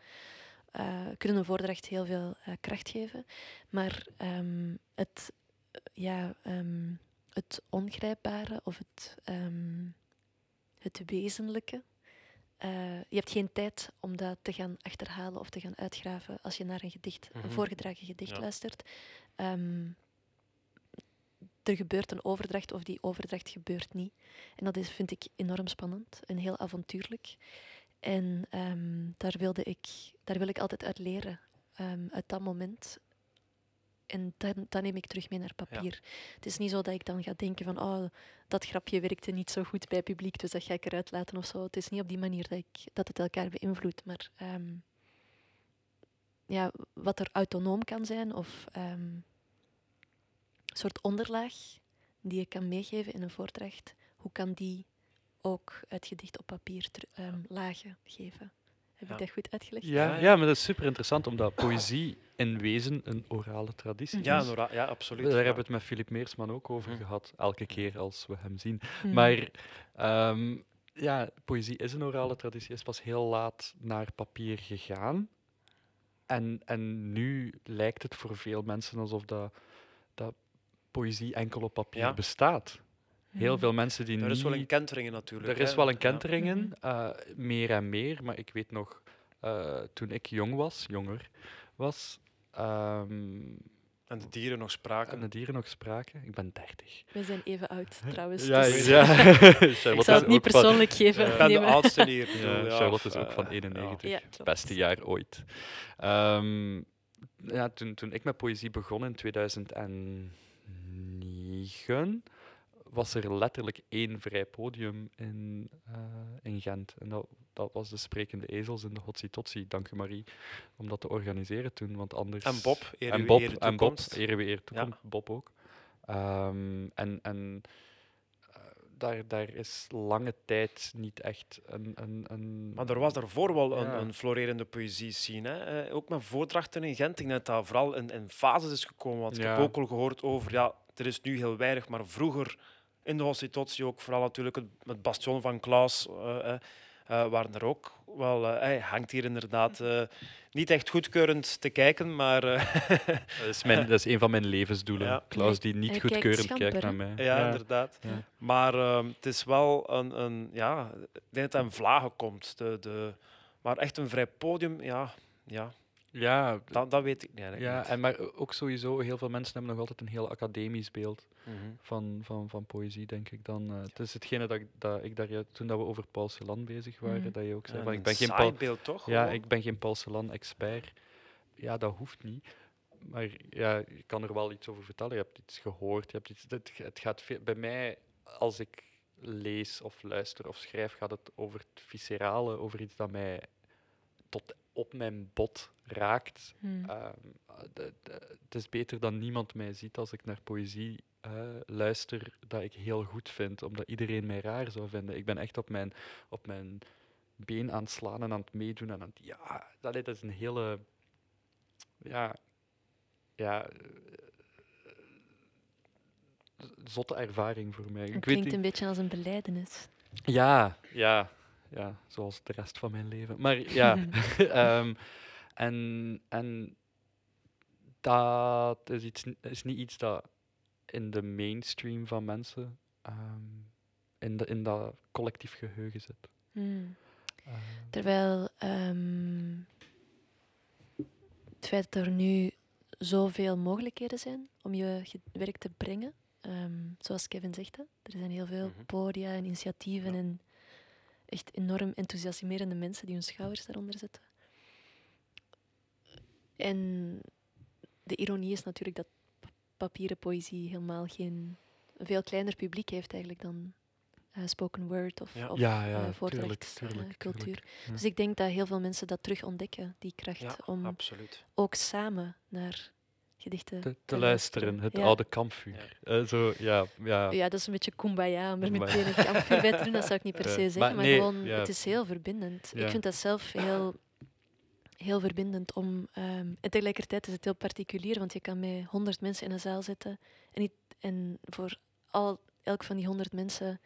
eh, kunnen een voordracht heel veel eh, kracht geven. Maar het, ja, ehm, het ongrijpbare of het, ehm, het wezenlijke. eh, je hebt geen tijd om dat te gaan achterhalen of te gaan uitgraven als je naar een gedicht, Mhm. een voorgedragen gedicht Ja. luistert. Ehm, er gebeurt een overdracht of die overdracht gebeurt niet. En dat is, vind ik enorm spannend en heel avontuurlijk. En daar, wilde ik, daar wil ik altijd uit leren, uit dat moment. En dan, neem ik terug mee naar papier. Het is niet zo dat ik dan ga denken van, oh, dat grapje werkte niet zo goed bij publiek, dus dat ga ik eruit laten of zo. Het is niet op die manier dat, ik, dat het elkaar beïnvloedt, maar ehm, ja, wat er autonoom kan zijn of ehm, een soort onderlaag die je kan meegeven in een voordracht, hoe kan die ook het gedicht op papier ehm, lagen geven? Heb Ja. ik dat goed uitgelegd? Ja, Ja, ja. ja, maar dat is super interessant, omdat poëzie in wezen een orale traditie. Ja, is. Nora, ja, absoluut. Daar ja. hebben we het met Filip Meersman ook over Mhm. gehad, elke keer als we hem zien. Hmm. Maar ehm, ja, poëzie is een orale traditie, is pas heel laat naar papier gegaan. En, en nu lijkt het voor veel mensen alsof dat, dat poëzie enkel op papier Ja. bestaat. Heel veel mensen die Er niet... is wel een kenteringen natuurlijk. Er is hè. wel een Ja. kenteringen, Mhm. eh, meer en meer. Maar ik weet nog, eh, toen ik jong was, jonger was, ehm, En de dieren nog spraken. en de dieren nog spraken. Ik ben 30. We zijn even oud *laughs* trouwens. Ja, dus ja. *laughs* ik zou het niet van- persoonlijk geven. Ik ben de oudste hier. Ja, Charlotte is ook van eh, 91. Ja, klopt. Beste jaar ooit. Ehm, ja, toen, toen ik met poëzie begon in 2009, was er letterlijk één vrij podium in, eh, in Gent. En dat, dat was de Sprekende Ezels in de Hotsi Totsi. Dank u Marie om dat te organiseren toen, want anders... En Bob, eer en Bob, eer en Bob, toekomst. ere wie eer toekomt, Ja. Bob ook. Ehm, en en eh, daar, daar is lange tijd niet echt een... een, een Maar er was daarvoor wel een, Ja. een florerende poëzie-scene. Hè? Eh, Ook met voordrachten in Gent. Ik denk dat dat vooral in, in fases is gekomen. Want ik heb ook al gehoord over, ja, er is nu heel weinig, maar vroeger in de Hostitutie ook, vooral natuurlijk het, het bastion van Klaus, eh, eh, eh, waren er ook wel... eh, hij hangt hier inderdaad eh, niet echt goedkeurend te kijken, maar... eh, *laughs* Dat is, mijn, dat is een van mijn levensdoelen. Ja. Klaus die niet goedkeurend kijkt naar mij. ja, inderdaad. Ja. Maar ehm, het is wel een, een ja, ik denk dat het aan vlagen komt. De, de, maar echt een vrij podium, ja, ja, Ja, dat, dat weet ik niet eigenlijk ja niet. en maar ook sowieso, heel veel mensen hebben nog altijd een heel academisch beeld Mhm. van, van, van poëzie, denk ik dan. eh, het is hetgene dat ik, dat ik daar, toen dat we over Paul Celan bezig waren, Mhm. dat je ook zei Ja, van een ik ben geen saai Paul, beeld, toch? ja, gewoon? ik ben geen Paul Celan-expert. Ja, dat hoeft niet. Maar ja, je kan er wel iets over vertellen. Je hebt iets gehoord. Je hebt iets, het, het gaat veel, bij mij, als ik lees of luister of schrijf, gaat het over het viscerale, over iets dat mij tot op mijn bot raakt. Hmm. Ehm, de- de- het is beter dan niemand mij ziet als ik naar poëzie eh, luister dat ik heel goed vind, omdat iedereen mij raar zou vinden. Ik ben echt op mijn, op mijn been aan het slaan en aan het meedoen. En aan het, ja, dat, dat is een hele... Ja... Ja... eh, zotte ervaring voor mij. Het Ik weet klinkt een beetje als een beleidenis. ja, ja, ja, zoals de rest van mijn leven. Maar ja, *laughs* *laughs* ehm, en, en dat is, iets, is niet iets dat in de mainstream van mensen ehm, in, de, in dat collectief geheugen zit. Hmm. Ehm, Terwijl het feit dat er nu zoveel mogelijkheden zijn om je werk te brengen, zoals Kevin zegt, hè, er zijn heel veel Mhm. podia en initiatieven Ja. en echt enorm enthousiasmerende mensen die hun schouders daaronder zetten. En de ironie is natuurlijk dat papieren poëzie helemaal geen een veel kleiner publiek heeft eigenlijk dan eh, spoken word of, Ja. of Ja, ja, eh, voordrachtscultuur. Ja. Dus ik denk dat heel veel mensen dat terug ontdekken, die kracht, Ja, om absoluut. ook samen naar gedichten Te, te luisteren, het Ja. oude kampvuur. Eh, zo, ja, ja. Ja, dat is een beetje kumbaya om er meteen een kampvuur bij te doen. Dat zou ik niet per Ja, se zeggen, maar maar, nee, gewoon, ja. het is heel verbindend. Ja. Ik vind dat zelf heel, heel verbindend om... ehm, en tegelijkertijd is het heel particulier, want je kan met honderd mensen in een zaal zitten en, niet, en voor al, elk van die honderd mensen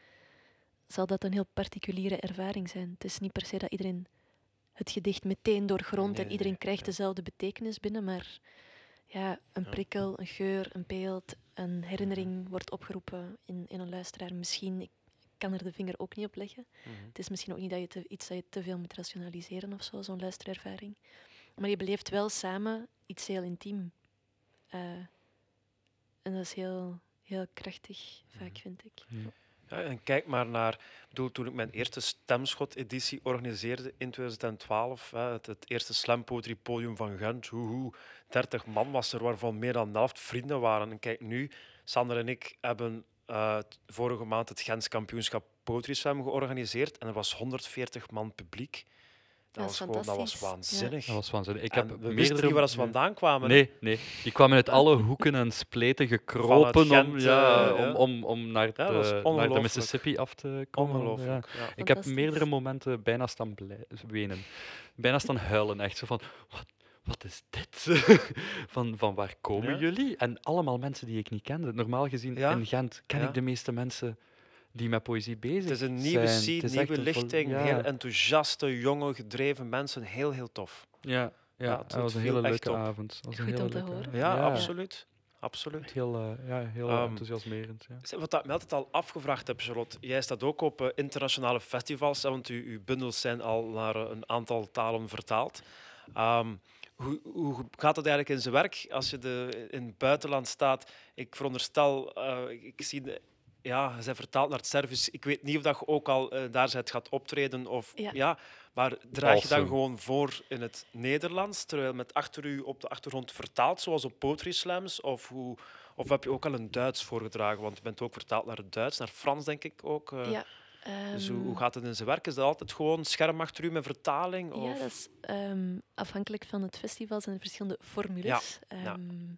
zal dat een heel particuliere ervaring zijn. Het is niet per se dat iedereen het gedicht meteen doorgrondt Nee, en iedereen nee, krijgt nee. dezelfde betekenis binnen, maar ja, een prikkel, een geur, een beeld, een herinnering wordt opgeroepen in, in een luisteraar. Misschien, ik kan er de vinger ook niet op leggen. Mhm. Het is misschien ook niet dat je te, iets dat je te veel moet rationaliseren of zo, zo'n luisterervaring. Maar je beleeft wel samen iets heel intiem. Eh, en dat is heel, heel krachtig, vaak Mhm. vind ik. En kijk maar naar, ik bedoel, toen ik mijn eerste Stemschot-editie organiseerde in 2012, hè, het, eerste slam poetry podium van Gent, hoe, hoe, 30 man was er, waarvan meer dan de helft vrienden waren. En kijk nu, Sander en ik hebben eh, vorige maand het Gens kampioenschap Poetry Slam georganiseerd en er was 140 man publiek. Dat, was, gewoon, dat was waanzinnig. Dat was waanzinnig. Ik En heb we wisten meerdere... niet waar ze vandaan kwamen. Nee, nee. Die kwamen uit alle hoeken en spleten gekropen om, Gent, ja, eh, ja. om, om, om naar, de, naar de. Mississippi af te komen. Ongelooflijk. Ja. Ik heb meerdere momenten bijna staan wenen. Bijna staan huilen, echt zo van... Wat, wat is dit? *laughs* van, van waar komen Ja. jullie? En allemaal mensen die ik niet kende. Normaal gezien Ja. in Gent ken Ja. ik de meeste mensen die met poëzie bezig Het is zijn. een nieuwe scene, nieuwe lichting, ja. heel enthousiaste, jonge, gedreven mensen. Heel, heel tof. Ja, ja, Ja, het- dat was een hele leuke avond. Dat was een Goed hele om te horen. Ja, Ja. absoluut. absoluut. Heel, eh, ja, heel Ehm, enthousiasmerend. Ja. Wat ik me altijd al afgevraagd heb, Charlotte, jij staat ook op eh, internationale festivals, want uw, uw bundels zijn al naar eh, een aantal talen vertaald. Ehm, hoe, hoe gaat het eigenlijk in zijn werk als je de, in het buitenland staat? Ik veronderstel, eh, ik, ik zie, de, ja, je bent vertaald naar het Servisch. Ik weet niet of dat je ook al eh, daar bent gaat optreden. Of, ja. Ja. maar draag je dan gewoon voor in het Nederlands, terwijl met achter u op de achtergrond vertaald, zoals op Poetry Slams? Of, hoe, of heb je ook al een Duits voorgedragen? Want je bent ook vertaald naar het Duits, naar Frans, denk ik ook. eh. ja, Dus hoe, ehm, hoe gaat het in zijn werk? Is dat altijd gewoon scherm achter u met vertaling? Ja, Of? dat is ehm, afhankelijk van het festival zijn er verschillende formules. ja. Ehm,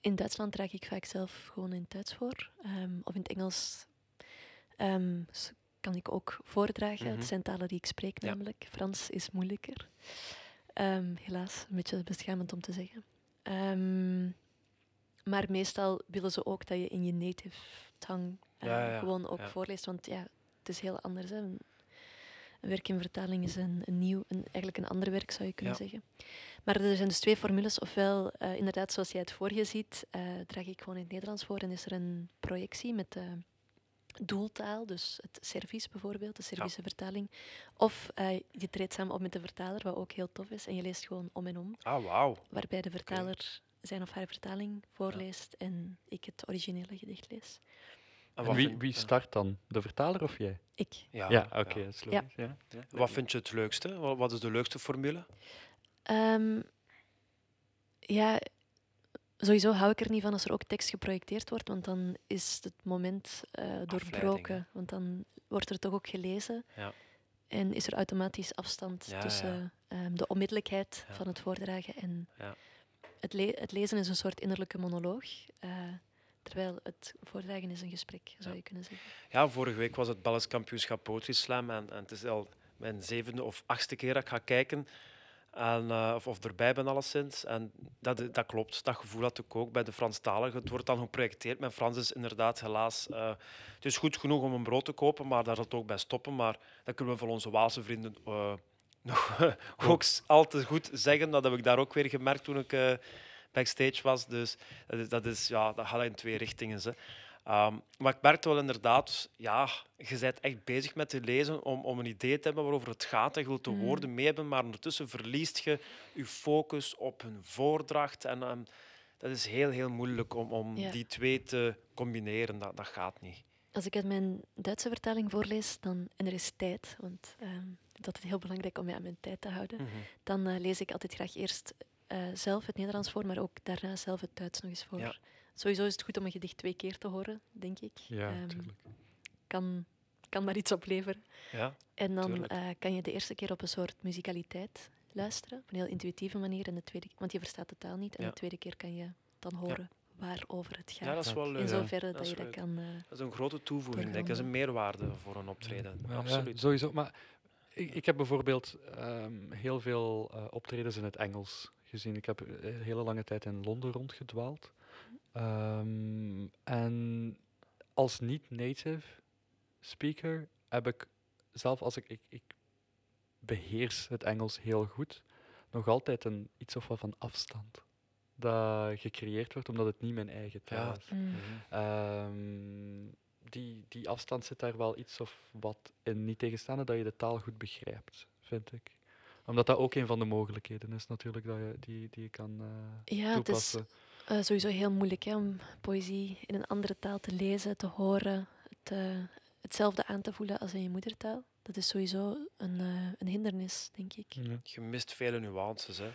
In Duitsland draag ik vaak zelf gewoon in het Duits voor. ehm, of in het Engels ehm, kan ik ook voordragen. Mhm. Het zijn talen die ik spreek Ja. namelijk. Frans is moeilijker. Ehm, helaas, een beetje beschamend om te zeggen. Maar meestal willen ze ook dat je in je native tongue eh, Ja, ja, ja. gewoon ook voorleest. Want ja, het is heel anders. Hè. Een een werk in vertaling is een, een nieuw, een, eigenlijk een ander werk zou je kunnen Ja. zeggen. Maar er zijn dus twee formules. Ofwel, eh, inderdaad, zoals jij het voor je ziet, eh, draag ik gewoon in het Nederlands voor en is er een projectie met de doeltaal, dus het Servisch bijvoorbeeld, de Servische vertaling. Of eh, je treedt samen op met de vertaler, wat ook heel tof is, en je leest gewoon om en om. Ah, wauw. Waarbij de vertaler zijn of haar vertaling voorleest en ik het originele gedicht lees. En wie, vind- wie start dan? De vertaler of jij? Ik. Ja, Ja, oké, logisch. Ja. Ja. Wat vind je het leukste? Wat, wat is de leukste formule? Ehm, ja, sowieso hou ik er niet van als er ook tekst geprojecteerd wordt, want dan is het moment eh, doorbroken. Want dan wordt er toch ook gelezen. Ja. En is er automatisch afstand Ja, tussen ehm, de onmiddellijkheid Ja. van het voordragen en Ja. het, le- het lezen is een soort innerlijke monoloog. eh, terwijl het voordragen is een gesprek, zou Ja. je kunnen zeggen. Ja, vorige week was het Belgisch kampioenschap Poetry Slam en, en het is al mijn zevende of achtste keer dat ik ga kijken. En, eh, of, of erbij ben alleszins. En dat, dat klopt, dat gevoel had ik ook bij de Franstaligen. Het wordt dan geprojecteerd. Mijn Frans is inderdaad helaas... eh, het is goed genoeg om een brood te kopen, maar daar zal het ook bij stoppen. Maar dat kunnen we voor onze Waalse vrienden eh, *laughs* nog ook al te goed zeggen. Dat heb ik daar ook weer gemerkt toen ik backstage was. Dus dat is, dat, is, ja, dat gaat in twee richtingen. Hè. Ehm, maar ik merkte wel inderdaad, ja, je bent echt bezig met te lezen om, om een idee te hebben waarover het gaat. En je wilt de Mm. woorden mee hebben, maar ondertussen verliest je je focus op hun voordracht. En ehm, dat is heel, heel moeilijk om, om Ja. die twee te combineren. Dat, dat gaat niet. Als ik uit mijn Duitse vertaling voorlees, dan, en er is tijd, want ik vind het heel belangrijk om mij aan mijn tijd te houden, dan eh, lees ik altijd graag eerst eh, zelf het Nederlands voor, maar ook daarna zelf het Duits nog eens voor. Ja. Sowieso is het goed om een gedicht twee keer te horen, denk ik. Ja, natuurlijk. kan, kan maar iets opleveren. Ja, En dan eh, kan je de eerste keer op een soort muzikaliteit luisteren, op een heel intuïtieve manier, en de tweede, want je verstaat de taal niet. En Ja. de tweede keer kan je dan horen waarover het gaat. ja dat is wel leuk. In Ja. zoverre Dat je dat kan... eh, Dat is een grote toevoeging. Denk. ik. Dat is een meerwaarde voor een optreden. Ja, ja, Absoluut. sowieso. Maar ik, ik heb bijvoorbeeld ehm, heel veel eh, optredens in het Engels gezien. Ik heb een hele lange tijd in Londen rondgedwaald. Ehm, en als niet-native speaker heb ik, zelf als ik, ik, ik beheers het Engels heel goed, nog altijd een iets of wat van afstand. Dat gecreëerd wordt omdat het niet mijn eigen taal Ja. is. mm. Mhm. Ehm, die, die afstand zit daar wel iets of wat in. Niet tegenstaande dat je de taal goed begrijpt, vind ik. Omdat dat ook een van de mogelijkheden is natuurlijk dat je, die, die je kan eh, Ja, het is toepassen. eh, sowieso heel moeilijk hè, om poëzie in een andere taal te lezen, te horen, het, eh, hetzelfde aan te voelen als in je moedertaal. Dat is sowieso een, eh, een hindernis, denk ik. Ja. Je mist vele nuances. Hè.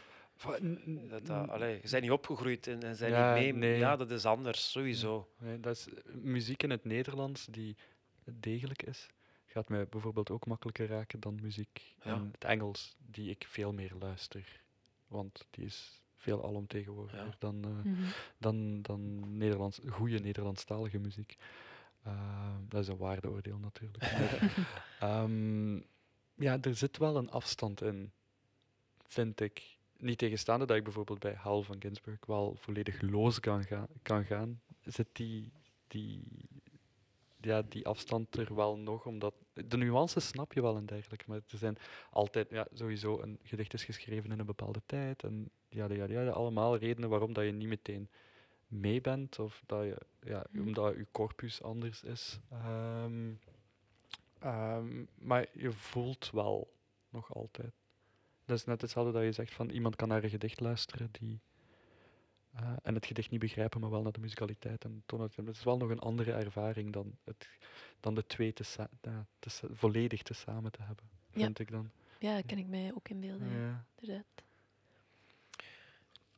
Dat, dat, allee, je bent niet opgegroeid en, en zijn Ja, niet mee. nee. Ja, dat is anders, sowieso. Nee, dat is muziek in het Nederlands die degelijk is. Gaat mij bijvoorbeeld ook makkelijker raken dan muziek Ja. in het Engels, die ik veel meer luister. Want die is veel alomtegenwoordiger Ja. dan, eh, Mhm. dan, dan Nederlands, goede Nederlandstalige muziek. Ehm, dat is een waardeoordeel natuurlijk. *laughs* Ehm, ja, er zit wel een afstand in, vind ik. Niet tegenstaande dat ik bijvoorbeeld bij Hal van Ginsberg wel volledig los kan, gaan kan gaan, zit die, die, ja, die afstand er wel nog, omdat de nuances snap je wel en dergelijke, maar er zijn altijd, ja, sowieso, een gedicht is geschreven in een bepaalde tijd en ja, ja, ja, allemaal redenen waarom dat je niet meteen mee bent of dat je, ja, Mhm. omdat je corpus anders is. Ehm, ehm, maar je voelt wel nog altijd. Dat is net hetzelfde dat je zegt van iemand kan naar een gedicht luisteren die eh, en het gedicht niet begrijpen, maar wel naar de musicaliteit en toon Het is wel nog een andere ervaring dan, het, dan de twee te ja, te volledig te samen te hebben, Ja. vind ik dan. Ja, dat kan ik mij ook inbeelden. Ja. Ja. inderdaad.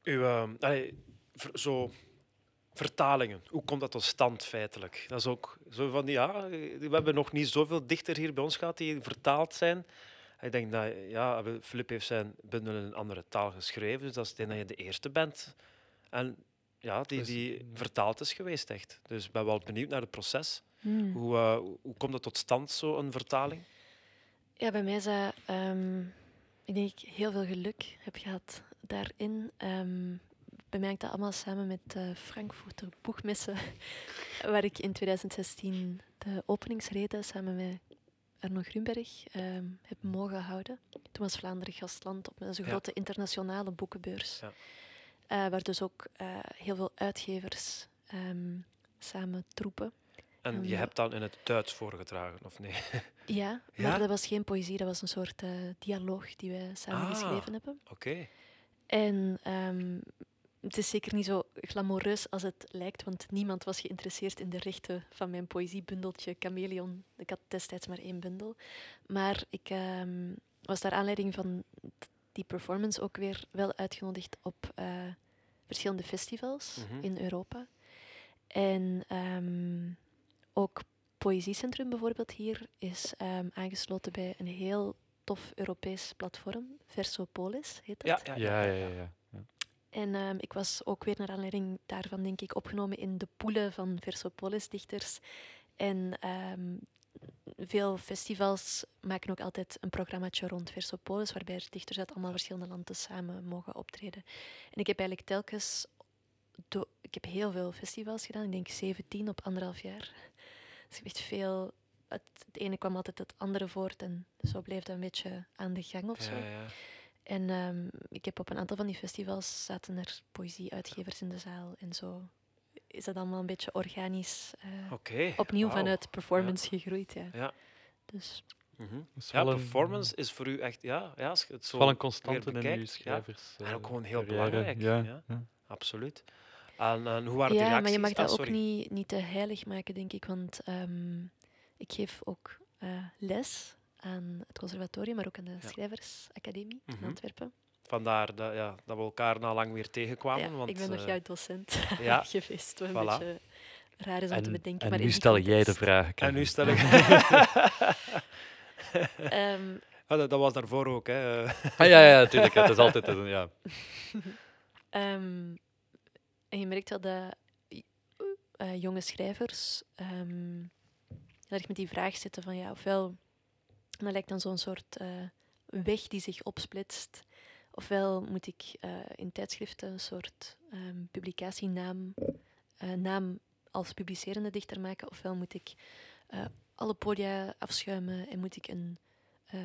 Uw, ehm, allee, ver- zo, vertalingen, hoe komt dat tot stand feitelijk? Dat is ook zo van, ja, we hebben nog niet zoveel dichter hier bij ons gehad die vertaald zijn. Ik denk dat, ja, Filip heeft zijn bundel in een andere taal geschreven, dus dat is ik denk dat je de eerste bent. En ja, die, Dus, die vertaald is geweest, echt. Dus ik ben wel benieuwd naar het proces. Hmm. Hoe, eh, hoe- komt dat tot stand, zo'n vertaling? Ja, bij mij is dat, ehm, ik denk ik heel veel geluk heb gehad daarin. Ehm, bij mij hangt dat allemaal samen met de Frankfurter Boegmessen, *laughs* waar ik in 2016 de openingsreden samen met Arno Grunberg ehm, heb mogen houden. Toen was Vlaanderen gastland op een Ja. grote internationale boekenbeurs. Ja. Eh, waar dus ook eh, heel veel uitgevers ehm, samen troepen. En je Ja. hebt dan in het Duits voorgedragen, of nee? *laughs* Ja, Ja? maar dat was geen poëzie, dat was een soort eh, dialoog die wij samen Ah. geschreven hebben. Oké. En ehm, het is zeker niet zo glamoureus als het lijkt, want niemand was geïnteresseerd in de rechten van mijn poëziebundeltje Chameleon. Ik had destijds maar één bundel. Maar ik ehm, was naar aanleiding van die performance ook weer wel uitgenodigd op eh, verschillende festivals Mhm. in Europa. En ehm, ook Poëziecentrum bijvoorbeeld hier is ehm, aangesloten bij een heel tof Europees platform, Versopolis heet dat. Ja, ja, Ja, ja, ja. En ehm, ik was ook weer naar aanleiding daarvan, denk ik, opgenomen in de poelen van Versopolis-dichters. En ehm, veel festivals maken ook altijd een programmaatje rond Versopolis, waarbij er dichters uit allemaal verschillende landen samen mogen optreden. En ik heb eigenlijk telkens... do- ik heb heel veel festivals gedaan, ik denk 17 op anderhalf jaar. Dus ik heb echt veel... Het, het ene kwam altijd het andere voort en zo bleef dat een beetje aan de gang of zo. Ja, ja. En ehm, ik heb op een aantal van die festivals zaten er poëzieuitgevers in de zaal. En zo is dat allemaal een beetje organisch eh, opnieuw vanuit performance gegroeid. Ja. Ja. Dus Mhm. Ja, performance is voor u echt, ja, ja het is zo wel een constante in uw bekijkt, ja. schrijvers. En eh, ook gewoon heel carrière. belangrijk, Ja, ja. ja. Absoluut. En, en hoe waren de ja, reacties? maar je mag Ah, dat ook sorry. niet, niet te heilig maken, denk ik. Want ehm, ik geef ook eh, les aan het conservatorium, maar ook aan de Ja. Schrijversacademie Mhm. in Antwerpen. Vandaar dat, ja, dat we elkaar na lang weer tegenkwamen. ja, want, ik ben nog eh, jouw docent *laughs* ja, *laughs* geweest, wat een beetje raar is om te En, bedenken. en maar nu stel jij de vragen. En nu stel ik... *laughs* Ehm, Ah, dat, dat was daarvoor ook, hè. Ah, ja, ja, natuurlijk. Het is altijd een, ja. Ehm, en je merkt wel dat eh, jonge schrijvers ehm, heel erg met die vraag zitten van ja, ofwel, en dat lijkt dan zo'n soort eh, weg die zich opsplitst, ofwel moet ik eh, in tijdschriften een soort ehm, publicatienaam eh, naam als publicerende dichter maken, ofwel moet ik eh, alle podia afschuimen en moet ik een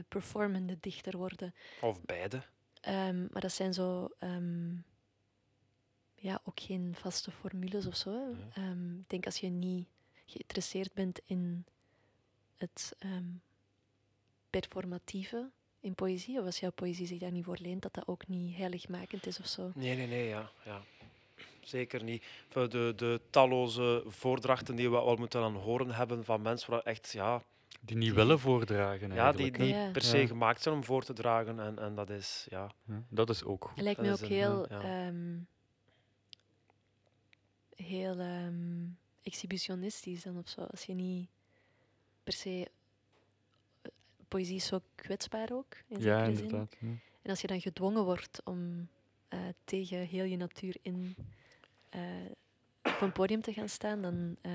performende dichter worden. Of beide. Ehm, maar dat zijn zo ehm, ja, ook geen vaste formules of zo. ik denk als je niet geïnteresseerd bent in het performatieve in poëzie, of als jouw poëzie zich daar niet voor leent, dat dat ook niet heiligmakend is of zo. Nee, nee, nee, ja. ja. Zeker niet. Voor De, de talloze voordrachten die we al moeten aan horen hebben van mensen waar echt, ja, Die niet Die- willen voordragen. ja die niet Ja. per se Ja. gemaakt zijn om voor te dragen. En, en dat is, ja. Dat is ook goed. Het lijkt me ook een, heel, ja. ehm, heel ehm, exhibitionistisch dan of zo. Als je niet per se. Poëzie is zo kwetsbaar ook. In Ja, zekere zin. inderdaad. ja. En als je dan gedwongen wordt om eh, tegen heel je natuur in eh, op een podium te gaan staan, dan eh,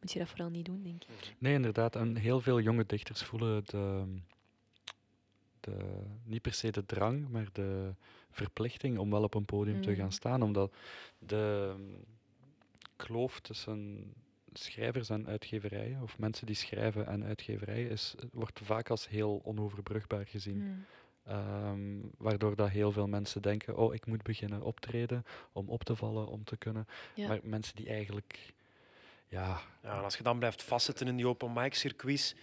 moet je dat vooral niet doen, denk ik. Nee, inderdaad. En heel veel jonge dichters voelen de, de, niet per se de drang, maar de verplichting om wel op een podium te gaan Mm. staan. Omdat de mm, kloof tussen schrijvers en uitgeverijen, of mensen die schrijven en uitgeverijen, is, wordt vaak als heel onoverbrugbaar gezien. Mm. Ehm, waardoor dat heel veel mensen denken, oh, ik moet beginnen optreden om op te vallen, om te kunnen. Ja. Maar mensen die eigenlijk, ja, Ja, en als je dan blijft vastzitten in die open mic circuits,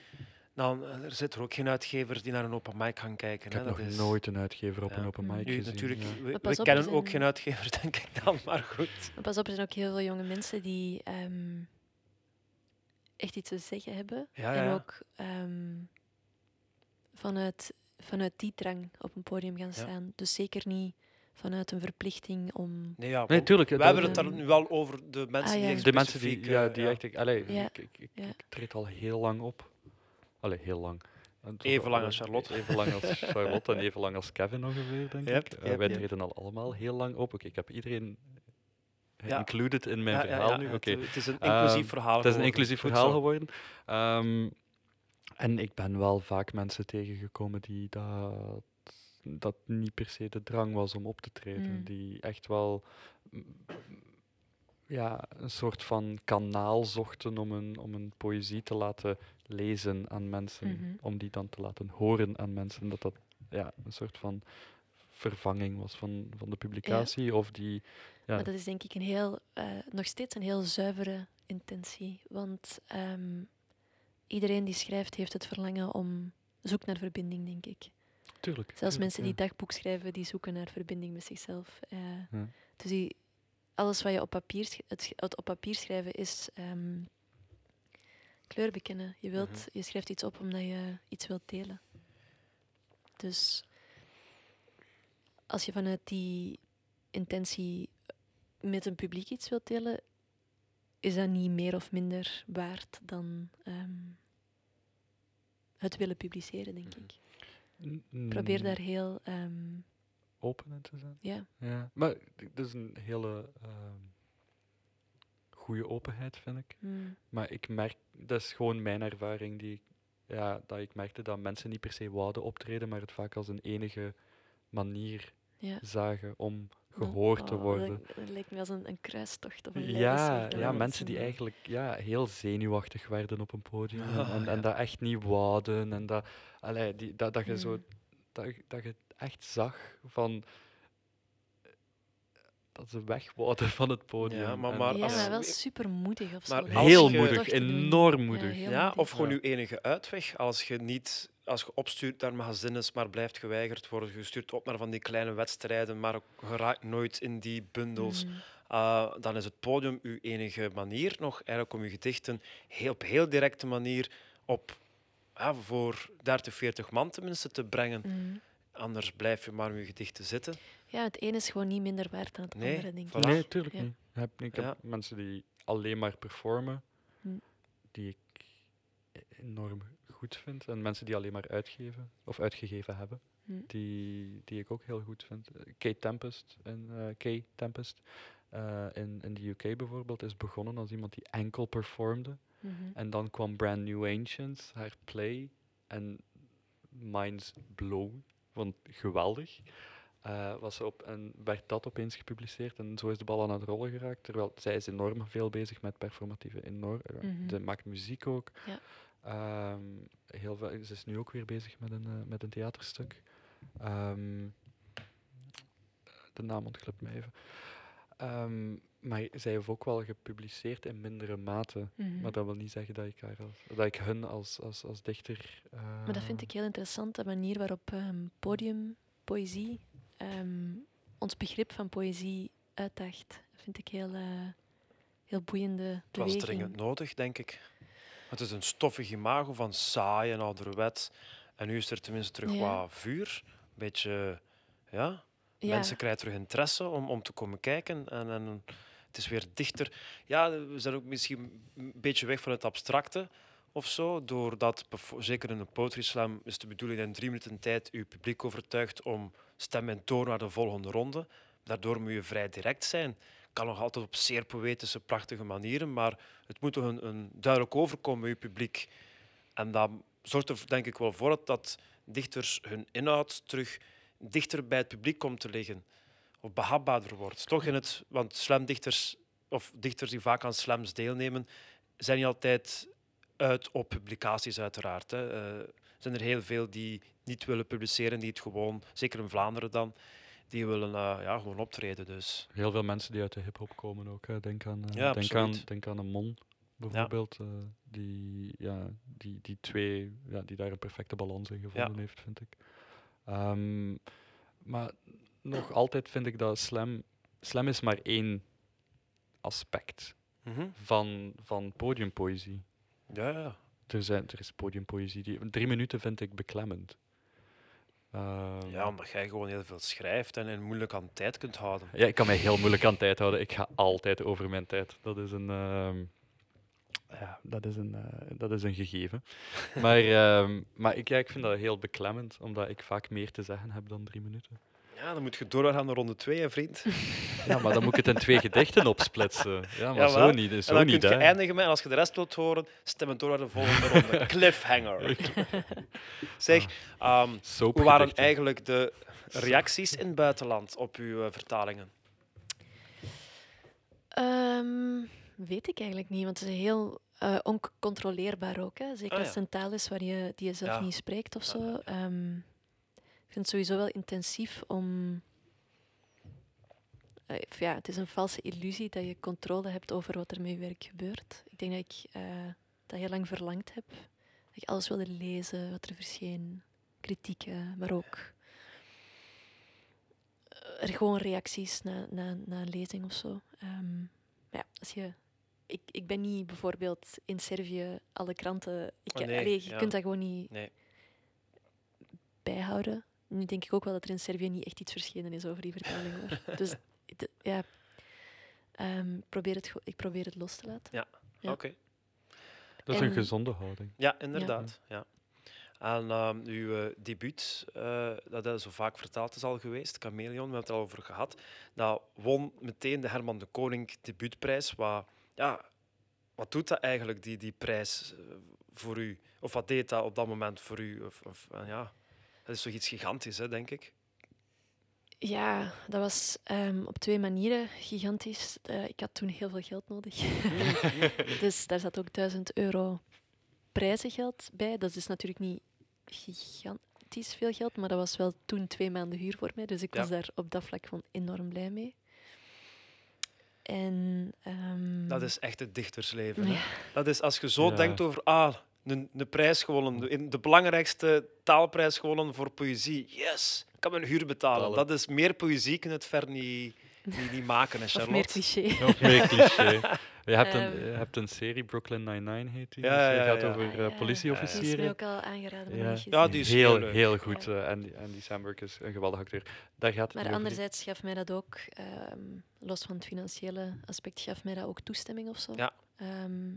dan eh, er zit er ook geen uitgevers die naar een open mic gaan kijken. ik hè. heb dat nog is, nooit een uitgever op Ja. een open mic Nu, gezien. natuurlijk, ja. we, op, kennen ook geen *laughs* uitgevers, denk ik dan, maar goed. Maar pas op, er zijn ook heel veel jonge mensen die ehm, echt iets te zeggen hebben. Ja, en ja. ook ehm, vanuit, vanuit die drang op een podium gaan staan. Dus zeker niet vanuit een verplichting om. Nee, ja, Nee, we- tuurlijk. we dat- hebben het daar nu wel over de mensen ah, die ja. echt de mensen die, ja, eh, die ja. echt... ik- Allee, Ja, ik, ik, ik, ja. ik treed al heel lang op. Allee, heel lang. Even lang al- als Charlotte. Even lang als Charlotte en even lang als Kevin ongeveer, denk Yep, ik. Eh, wij yep. treden al allemaal heel lang op. Oké, ik heb iedereen. Included in mijn verhaal nu. het- Oké, Het, is een Ehm, inclusief verhaal Het is een inclusief verhaal geworden. Ehm, en ik ben wel vaak mensen tegengekomen die dat, dat niet per se de drang was om op te treden. Mm. Die echt wel ja, een soort van kanaal zochten om een, om een poëzie te laten lezen aan mensen. Mhm. Om die dan te laten horen aan mensen. Dat dat ja, een soort van vervanging was van, van de publicatie. Of die, ja. Maar dat is denk ik een heel, eh, nog steeds een heel zuivere intentie. Want ehm, iedereen die schrijft heeft het verlangen om zoek naar verbinding, denk ik. tuurlijk. Zelfs tuurlijk, mensen die ja. dagboek schrijven, die zoeken naar verbinding met zichzelf. Eh, Ja. Dus die, alles wat je op papier, het op papier schrijven is ehm, kleur bekennen. Je, wilt, Mhm. je schrijft iets op omdat je iets wilt delen. Dus als je vanuit die intentie met een publiek iets wilt delen, is dat niet meer of minder waard dan ehm, het willen publiceren, denk Mhm. ik. Probeer daar heel... ehm, open in te zijn. ja, Ja. Maar dat is een hele ehm goede openheid, vind ik. mm, Maar ik merk, dat is gewoon mijn ervaring, die, ja, dat ik merkte dat mensen niet per se wouden optreden, maar het vaak als een enige manier ja. zagen om gehoord te oh, worden. Dat, dat lijkt me als een, een kruistocht of een Ja, ja, mensen die eigenlijk ja, heel zenuwachtig werden op een podium en, Ah, en, en ja. dat echt niet wouden en dat, allee, die, dat, dat je zo Mm. dat, dat je echt zag van dat ze weg wouden van het podium. maar- en- maar Ja, als- maar wel super moedig of zo. Maar heel moedig, enorm moedig. Ja, moedig. of gewoon Ja. uw enige uitweg. Als je niet als je opstuurt naar magazines, maar blijft geweigerd worden, je stuurt op naar van die kleine wedstrijden, maar ook je raakt nooit in die bundels, Mm, uh, dan is het podium uw enige manier nog eigenlijk om je gedichten heel, op heel directe manier op, ja, voor 30, 40 man tenminste te brengen. mm. Anders blijf je maar met je gedichten zitten. Ja, het ene is gewoon niet minder waard dan het Nee, andere, denk ik. Nee, tuurlijk Ja. niet. Ik heb, ik heb Ja. mensen die alleen maar performen, Hm. die ik enorm goed vind. En mensen die alleen maar uitgeven, of uitgegeven hebben, Hm. die, die ik ook heel goed vind. Eh, Kate Tempest, in, eh, Kay Tempest eh, in, in de UK bijvoorbeeld, is begonnen als iemand die enkel performde. Mhm. En dan kwam Brand New Ancients, haar play. En minds blown. Want geweldig. Eh, was op, en werd dat opeens gepubliceerd. En zo is de bal aan het rollen geraakt. Terwijl zij is enorm veel bezig met performatieve. Enorm, Mhm. Ze maakt muziek ook. Ja. Ehm, heel veel, ze is nu ook weer bezig met een, eh, met een theaterstuk. Ehm, de naam ontglipt me even. Ehm, maar zij heeft ook wel gepubliceerd in mindere mate. Mhm. Maar dat wil niet zeggen dat ik, haar als, dat ik hun als, als, als dichter. Maar dat vind ik heel interessant, de manier waarop ehm, podium, poëzie, ehm, ons begrip van poëzie uitdaagt. Dat vind ik heel, eh, heel boeiende Het was dringend nodig, denk ik. Het is een stoffig imago van saai en ouderwet. En nu is er tenminste terug Ja. wat vuur. Een beetje, ja, Ja. mensen krijgen terug interesse om, om te komen kijken. En, en het is weer dichter. Ja, we zijn ook misschien een beetje weg van het abstracte of zo. Doordat, zeker in een poetry slam, is de bedoeling in drie minuten tijd uw publiek overtuigt om stem en toon naar de volgende ronde. Daardoor moet je vrij direct zijn. Kan nog altijd op zeer poëtische, prachtige manieren, maar het moet toch een, duidelijk overkomen je publiek. En dat zorgt er denk ik wel voor dat, dichters hun inhoud terug dichter bij het publiek komt te liggen. Of behapbaarder wordt. Toch in het, want slamdichters, of dichters die vaak aan slams deelnemen, zijn niet altijd uit op publicaties uiteraard. Hè. Eh, zijn er heel veel die niet willen publiceren, die het gewoon, zeker in Vlaanderen dan, die willen eh, ja, gewoon optreden. Dus. Heel veel mensen die uit de hip-hop komen ook. Hè. Denk, aan, Ja, denk, aan, denk aan een Mon bijvoorbeeld. eh, die, ja, die, die twee, ja, die daar een perfecte balans in gevonden heeft, vind ik. Ehm, maar nog altijd vind ik dat slam. Slam is maar één aspect Mhm. van, van podiumpoëzie. Ja, ja. Er, zijn, er is podiumpoëzie. Die, drie minuten vind ik beklemmend. Ehm, ja, omdat jij gewoon heel veel schrijft en, en moeilijk aan tijd kunt houden. Ja, ik kan mij heel moeilijk aan tijd houden. Ik ga altijd over mijn tijd. Dat is een, ehm, ja, dat is een, eh, dat is een gegeven. *laughs* maar ehm, maar ik, ja, ik vind dat heel beklemmend, omdat ik vaak meer te zeggen heb dan drie minuten. Ja, dan moet je doorgaan naar ronde twee, hè, vriend. *laughs* Ja, maar dan moet ik het in twee gedichten opsplitsen. Ja, maar Ja, zo niet. en Zo dan niet kun je hè. eindigen met, en als je de rest wilt horen, stem het door naar de volgende ronde. *laughs* Cliffhanger. zeg, ehm, hoe waren eigenlijk de reacties in het buitenland op uw eh, vertalingen? Ehm, weet ik eigenlijk niet, want het is heel eh, oncontroleerbaar ook. Hè? Zeker Ah, als ja. het een taal is waar je, die je zelf Ja. niet spreekt of Ja, zo. ja, Ehm, vind het sowieso wel intensief om. eh, ja, het is een valse illusie dat je controle hebt over wat er met je werk gebeurt. Ik denk dat ik eh, dat heel lang verlangd heb. Dat ik alles wilde lezen wat er verscheen, kritieken, maar ook er gewoon reacties na, na, na een lezing of zo. Ehm, maar ja, als je, ik, ik ben niet bijvoorbeeld in Servië alle kranten. Ik, Oh, nee, allee, je ja. kunt dat gewoon niet Nee. bijhouden. Nu denk ik ook wel dat er in Servië niet echt iets verschenen is over die vertaling. Hoor. *laughs* dus het- ja, ehm, probeer het, ik probeer het los te laten. Ja. Oké. Dat is een En- gezonde houding. Ja, inderdaad. Ja. En ehm, uw eh, debuut, eh, dat is zo vaak vertaald is al geweest, Chameleon, we hebben het er al over gehad. Dat won meteen de Herman de Koning debuutprijs. Wat, ja, wat doet dat eigenlijk, die, die prijs, eh, voor u? Of wat deed dat op dat moment voor u? Of, of, ja, dat is toch iets gigantisch, hè, denk ik? Ja, dat was ehm, op twee manieren gigantisch. Eh, ik had toen heel veel geld nodig. *laughs* dus daar zat ook 1000 euro prijzengeld bij. Dat is natuurlijk niet gigantisch veel geld, maar dat was wel toen twee maanden huur voor mij. Dus ik was daar op dat vlak gewoon enorm blij mee. En, ehm, Dat is echt het dichtersleven. Hè? ja, Dat is als je zo Ja. denkt over, ah, een, een prijs gewonnen, de, in- de belangrijkste taalprijs gewonnen voor poëzie. Yes, ik kan mijn huur betalen. Betalen. Dat is meer poëzie, kun je het ver niet, niet, niet maken, hè, *laughs* of meer Charlotte. cliché. Nog meer *laughs* cliché. Je hebt, een, Ehm. je hebt een serie, Brooklyn Nine-Nine heet die. Ja, dus ja, die gaat ja. over eh, ja. Die is politieofficieren. mij ook al aangeraden, Ja. Ja, die is heel, heel goed. eh, en Andy Samberg is een geweldige acteur. Daar gaat het Maar die- anderzijds gaf mij dat ook, ehm, los van het financiële aspect, gaf mij dat ook toestemming of zo. Ja. Ehm,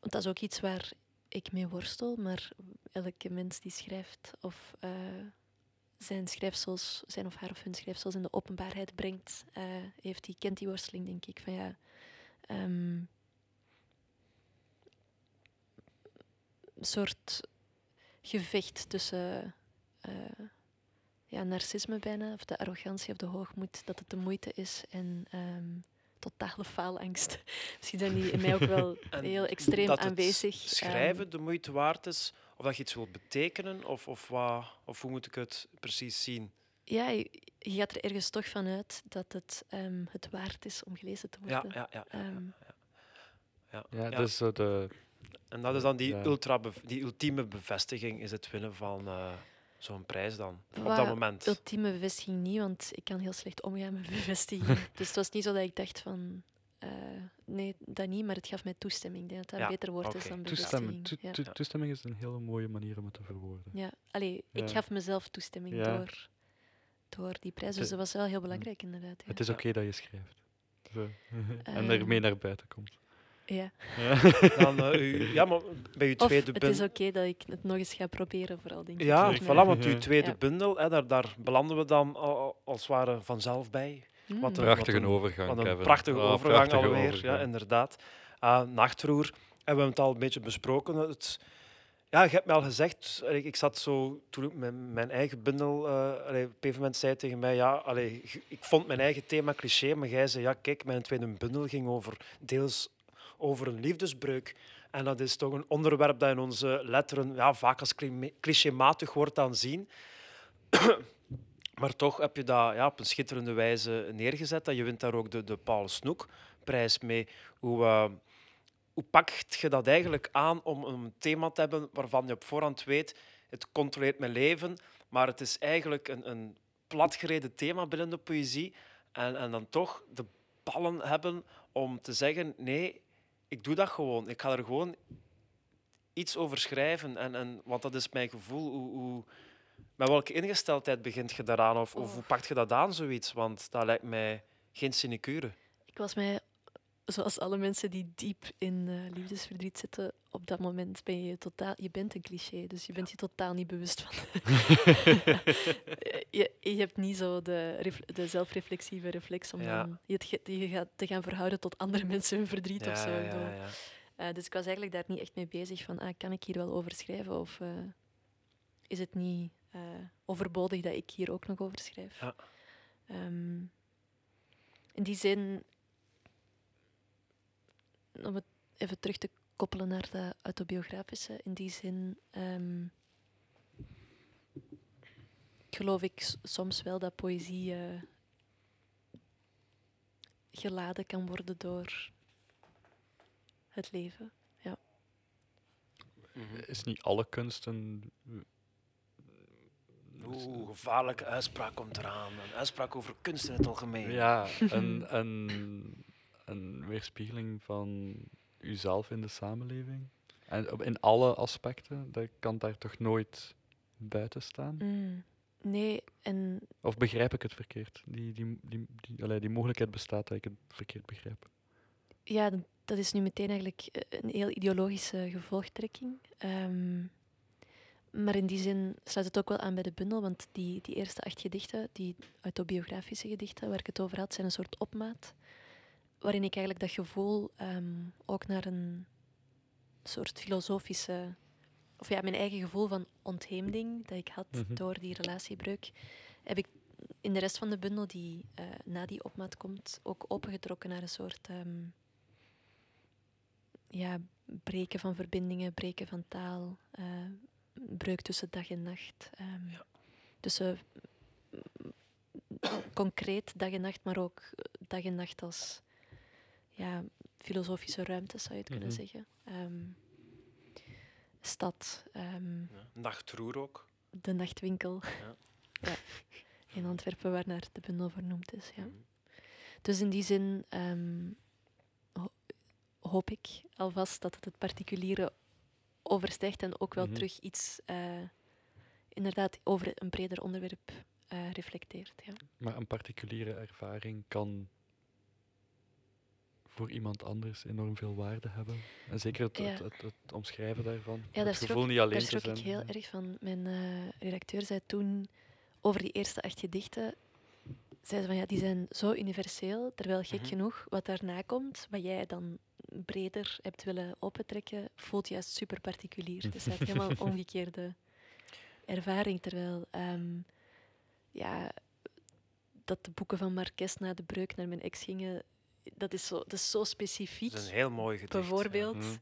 want dat is ook iets waar ik mee worstel, maar elke mens die schrijft of eh, zijn schrijfsels, zijn of haar of hun schrijfsels in de openbaarheid brengt, eh, heeft die, kent die worsteling, denk ik. Van ja, ehm, soort gevecht tussen eh, ja, narcisme bijna, of de arrogantie of de hoogmoed, dat het de moeite is en ehm, totale faalangst. *laughs* Misschien zijn die in mij ook wel *laughs* En heel extreem dat het aanwezig. Ehm, schrijven de moeite waard is, of dat je iets wilt betekenen, of, of, wat, of hoe moet ik het precies zien? ja, je, je gaat er ergens toch van uit dat het het het waard is om gelezen te Ja, worden. ja, ja. ja, Ehm, ja. Ja, Ja. dat is zo de... En dat is dan die, Ja. ultra bev- die ultieme bevestiging, is het winnen van eh, zo'n prijs dan, op dat moment. Ultieme bevestiging niet, want ik kan heel slecht omgaan met bevestiging. *laughs* dus het was niet zo dat ik dacht van... eh, nee, dat niet, maar het gaf mij toestemming. Ik denk dat dat Ja, een beter woord is dan Toestemming, bevestiging. to- ja. to- toestemming is een hele mooie manier om het te verwoorden. Ja, allee, ik gaf mezelf toestemming Ja. door, door die prijs. Dus dat was wel heel belangrijk, inderdaad. Ja. Het is oké dat je schrijft. Zo. *laughs* en Ehm. ermee naar buiten komt. Ja. Ja. Dan, eh, u, ja, maar bij uw Of tweede het bun- is oké dat ik het nog eens ga proberen, vooral denk ik. Ja, voilà, mij. want uw tweede Ja. bundel, hè, daar, daar belanden we dan al, al- als het ware vanzelf bij. Mm. wat een- Prachtige een- overgang, Wat een Kevin. prachtige Oh, overgang prachtige alweer, overgang. ja, inderdaad. Ah, Nachtroer, hebben we het al een beetje besproken. Het, ja, je hebt me al gezegd, ik zat zo, toen ik mijn, mijn eigen bundel, eh allee, op een gegeven moment zei tegen mij, ja, allee, ik vond mijn eigen thema cliché, maar jij zei, ja, kijk, mijn tweede bundel ging over, deels over een liefdesbreuk. En dat is toch een onderwerp dat in onze letteren ja, vaak als cliché- clichématig wordt aanzien. *clears throat* Maar toch heb je dat ja, op een schitterende wijze neergezet. En je wint daar ook de, de Paul Snoek-prijs mee. Hoe, eh, hoe pakt je dat eigenlijk aan om een thema te hebben waarvan je op voorhand weet, het controleert mijn leven, maar het is eigenlijk een, een platgereden thema binnen de poëzie. En, en dan toch de ballen hebben om te zeggen, nee, ik doe dat gewoon. Ik ga er gewoon iets over schrijven. En, en, want dat is mijn gevoel. Hoe, hoe, met welke ingesteldheid begint je daaraan? Of, of Oh. hoe pakt je dat aan, zoiets? Want dat lijkt mij geen sinecure. Ik was mij, zoals alle mensen die diep in eh, liefdesverdriet zitten, op dat moment ben je totaal... Je bent een cliché, dus je bent je totaal niet bewust van. *laughs* je, je hebt niet zo de, de zelfreflexieve reflex om Ja. dan je, je gaat te gaan verhouden tot andere mensen hun verdriet of zo. ja. Eh, dus ik was eigenlijk daar niet echt mee bezig van, ah, kan ik hier wel over schrijven of eh, is het niet overbodig dat ik hier ook nog over schrijf? Ja. Ehm, in die zin, om het even terug te koppelen naar dat autobiografische, in die zin, ehm, geloof ik soms wel dat poëzie eh, geladen kan worden door het leven. Mhm. Is niet alle kunsten. Oeh, gevaarlijke uitspraak komt eraan. Een uitspraak over kunst in het algemeen. Ja, een, een, een weerspiegeling van uzelf in de samenleving. En in alle aspecten, dat kan daar toch nooit buiten staan? Mm. Nee, en Of begrijp ik het verkeerd? Die, die, die, die, allee, die mogelijkheid bestaat dat ik het verkeerd begrijp. ja, dat is nu meteen eigenlijk eh, een heel ideologische gevolgtrekking. Ehm, maar in die zin sluit het ook wel aan bij de bundel, want die, die eerste acht gedichten, die autobiografische gedichten waar ik het over had, zijn een soort opmaat. Waarin ik eigenlijk dat gevoel ehm, ook naar een soort filosofische, of ja, mijn eigen gevoel van ontheemding dat ik had Mhm. door die relatiebreuk, heb ik in de rest van de bundel die eh, na die opmaat komt ook opengetrokken naar een soort ehm, ja, breken van verbindingen, breken van taal, eh, breuk tussen dag en nacht. ehm, Ja. Tussen mm, concreet dag en nacht, maar ook eh, dag en nacht als ja, filosofische ruimte, zou je het kunnen Mhm. zeggen. Ehm, stad, ehm, Ja. Nachtroer ook. de nachtwinkel Ja. *laughs* ja, in Antwerpen, waarnaar de bundel vernoemd is. Ja. Mhm. Dus in die zin ehm, ho- hoop ik alvast dat het het particuliere overstijgt en ook wel Mhm. terug iets eh, inderdaad over een breder onderwerp eh, reflecteert. Ja. Maar een particuliere ervaring kan voor iemand anders enorm veel waarde hebben. En zeker het, Ja. het, het, het omschrijven daarvan. daar het gevoel niet alleen Daar schrok ik heel ja. erg van. Mijn eh, redacteur zei toen over die eerste acht gedichten, zei ze van ja, die zijn zo universeel, terwijl gek Mhm. genoeg wat daarna komt, wat jij dan breder hebt willen opentrekken, voelt juist super particulier. Dus het is helemaal een *laughs* omgekeerde ervaring, terwijl ehm, ja, dat de boeken van Marques na de breuk naar mijn ex gingen, dat is zo, dat is zo specifiek. Dat is een heel mooi gedicht. Bijvoorbeeld. Mhm.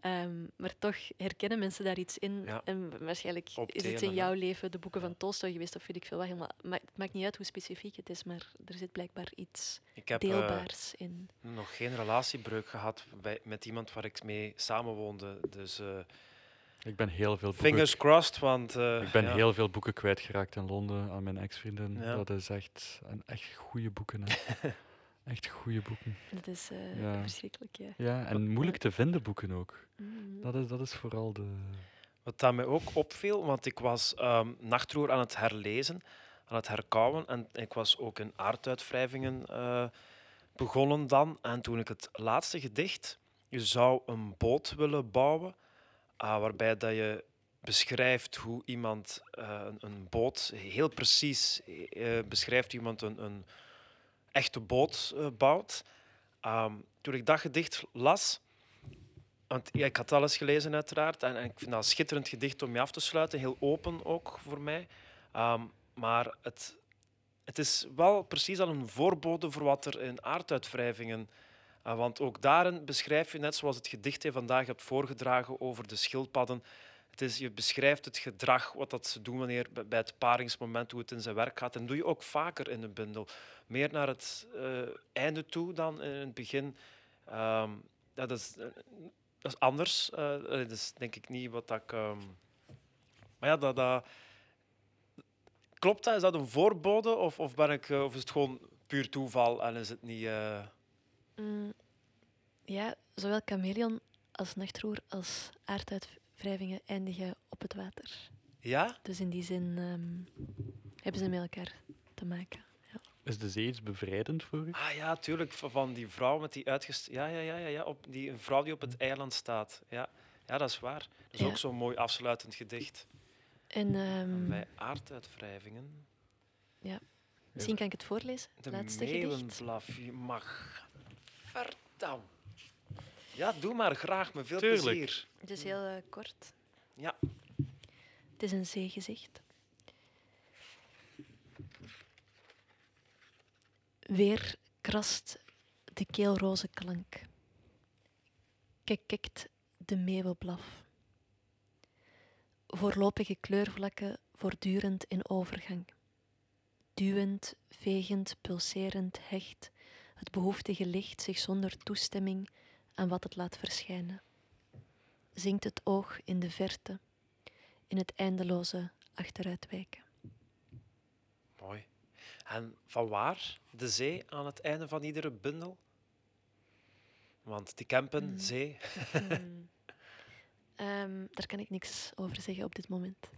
Ehm, maar toch herkennen mensen daar iets in. Ja. En waarschijnlijk Op is het in jouw leven de boeken van Tolstoy geweest of weet ik veel wat. Helemaal, ma het maakt niet uit hoe specifiek het is, maar er zit blijkbaar iets Ik heb eh, deelbaars in. nog geen relatiebreuk gehad bij, met iemand waar ik mee samenwoonde. Dus eh, Ik ben heel veel boeken, fingers crossed, want... eh, ik ben ja. heel veel boeken kwijtgeraakt in Londen aan mijn ex-vriendin. Ja. Dat is echt, een, echt goede boeken. Hè. *laughs* echt goede boeken. Dat is eh, Ja. verschrikkelijk, ja. Ja, en moeilijk te vinden boeken ook. Mm. Dat is, dat is vooral de... Wat dat mij ook opviel, want ik was ehm Nachtroer aan het herlezen, aan het herkouwen. En ik was ook in aarduitwrijvingen eh, begonnen dan. En toen ik het laatste gedicht, je zou een boot willen bouwen, ah, waarbij dat je beschrijft hoe iemand eh, een, een boot, heel precies eh, beschrijft iemand een, een echte boot eh, bouwt. Ehm, toen ik dat gedicht las, want ik had alles gelezen uiteraard en, en ik vind dat een schitterend gedicht om je af te sluiten, heel open ook voor mij. Ehm, maar het, het is wel precies al een voorbode voor wat er in aarduitwrijvingen... eh, want ook daarin beschrijf je, net zoals het gedicht je vandaag hebt voorgedragen over de schildpadden, het is, je beschrijft het gedrag, wat dat ze doen wanneer, bij het paringsmoment, hoe het in zijn werk gaat. En doe je ook vaker in een bundel. Meer naar het eh, einde toe dan in het begin. Ehm, dat, is, eh, dat is anders. Eh, dat is denk ik niet wat dat ik... ehm, Maar ja, dat, dat... Klopt dat? Is dat een voorbode? Of, of, ben ik, of is het gewoon puur toeval en is het niet... Mm, ja, zowel chameleon als nachtroer als aarduitwrijvingen eindigen op het water. Ja? Dus in die zin ehm, hebben ze met elkaar te maken. Is de zee iets bevrijdend voor u? Ah ja, tuurlijk. Van die vrouw met die uitgest... Ja, ja, ja, ja, ja. Op die, een vrouw die op het eiland staat. Ja, ja dat is waar. Dat is Ja. ook zo'n mooi afsluitend gedicht. En En ehm, bij aarduitwrijvingen... misschien kan ik het voorlezen, het De laatste gedicht. meeuwenblaf. Je mag... Verdam. Ja, doe maar graag. Met veel Tuurlijk. plezier. Het is heel eh, kort. Ja. Het is een zeegezicht. Weer krast de keelroze klank. Kekekt de meeuwenblaf. Voorlopige kleurvlakken voortdurend in overgang. duwend, vegend, pulserend, hecht, het behoeftige licht zich zonder toestemming aan wat het laat verschijnen. Zinkt het oog in de verte, in het eindeloze achteruitwijken. Mooi. En van waar de zee aan het einde van iedere bundel? Want die campen, Mm. zee. *laughs* Ehm, daar kan ik niks over zeggen op dit moment.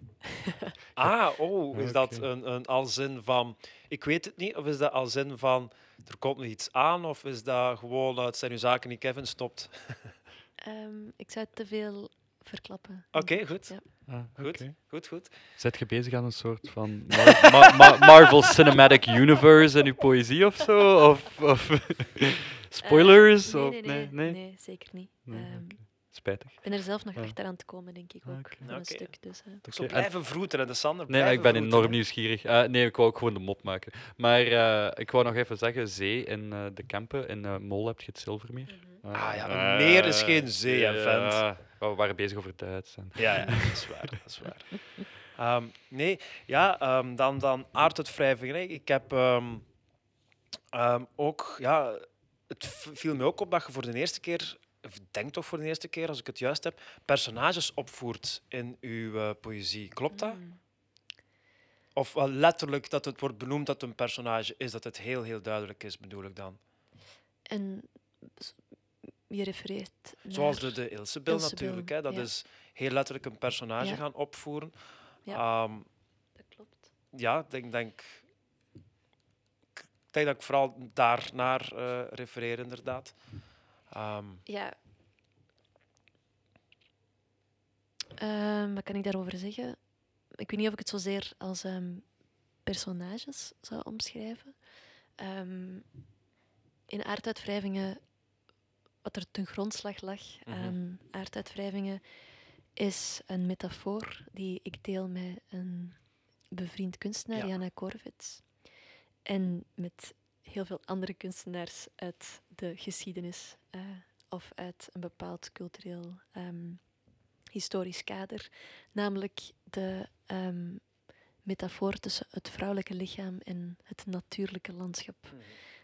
Ah, oh, is dat een, een als in van, ik weet het niet, of is dat als in van, er komt nog iets aan, of is dat gewoon, het zijn uw zaken die Kevin stopt? *laughs* Ehm, ik zou te veel verklappen. Oké, goed. Ja. Ah, Goed. Goed, goed. Zet je bezig aan een soort van Mar- Ma- Ma- Marvel Cinematic Universe in uw poëzie of zo? Of, of *laughs* spoilers? Eh, of, nee, nee, nee, nee, zeker niet. Nee, Ehm. Spijtig. Ik ben er zelf nog Ja. achteraan te komen, denk ik Ah, ook. Van een stuk. Dus. Toch zo en- blijven vroeten, en de Sander Nee, ik ben enorm nieuwsgierig. Eh, nee, ik wou ook gewoon de mop maken. Maar eh, ik wou nog even zeggen, zee in eh, de Kempen. In eh, Mol heb je het Zilvermeer. Mhm. Ah ja, een meer is geen zee, hè, vent. ja, we waren bezig over Duits. En... Ja, ja, dat is waar. Dat is waar. *laughs* Ehm, nee, ja, ehm, dan, dan aarduitwrijvingen. hè. Ik heb ehm, ehm, ook, ja, het viel me ook op dat je voor de eerste keer, denk toch voor de eerste keer, als ik het juist heb, personages opvoert in uw eh, poëzie. Klopt dat? Mm. Of wel letterlijk dat het wordt benoemd dat het een personage is, dat het heel, heel duidelijk is, bedoel ik dan. En je refereert naar... Zoals de, de Ilsebil natuurlijk. Hè. Dat ja. is heel letterlijk een personage Ja. gaan opvoeren. Ja. Ehm, Dat klopt. ja, ik denk, denk, denk dat ik vooral daarnaar eh refereer, inderdaad. Ehm, Ja. Ehm, wat kan ik daarover zeggen? Ik weet niet of ik het zozeer als ehm, personages zou omschrijven. In aarduitwrijvingen, wat er ten grondslag lag Mhm. aan aarduitwrijvingen, is een metafoor die ik deel met een bevriend kunstenaar, Ja. Jana Korvits. En met heel veel andere kunstenaars uit de geschiedenis eh, of uit een bepaald cultureel ehm, historisch kader. Namelijk de ehm, metafoor tussen het vrouwelijke lichaam en het natuurlijke landschap.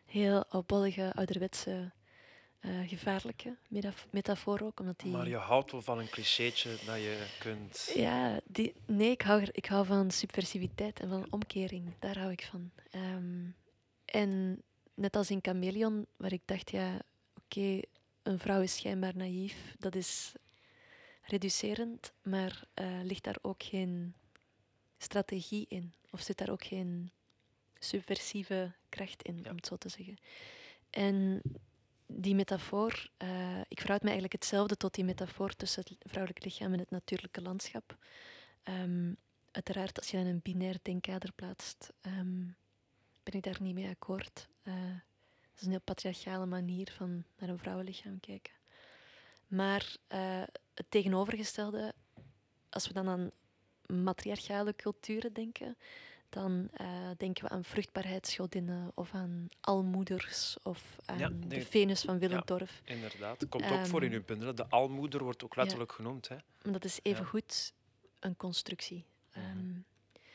Heel oudbollige, ouderwetse, eh, gevaarlijke metaf- metafoor ook, omdat die... Maar je houdt wel van een clichétje dat je kunt... Ja, die, nee, ik hou, er- ik hou van subversiviteit en van omkering. Daar hou ik van. Ehm, en net als in Chameleon, waar ik dacht, ja, oké, een vrouw is schijnbaar naïef, dat is reducerend, maar eh, ligt daar ook geen strategie in? Of zit daar ook geen subversieve kracht in, Ja. om het zo te zeggen? En die metafoor, eh, ik verhoud me eigenlijk hetzelfde tot die metafoor tussen het vrouwelijk lichaam en het natuurlijke landschap. Ehm, uiteraard, als je in een binair denkkader plaatst, ehm, ben ik daar niet mee akkoord. Eh, dat is een heel patriarchale manier van naar een vrouwenlichaam kijken. Maar eh, het tegenovergestelde, als we dan aan matriarchale culturen denken, dan eh, denken we aan vruchtbaarheidsgodinnen of aan almoeders of aan Ja, de Venus van Willendorf. Inderdaad. Komt ook voor in Ehm, uw bundelen. De almoeder wordt ook ja. letterlijk genoemd. Hè. Maar dat is evengoed een constructie. Mhm. Ehm,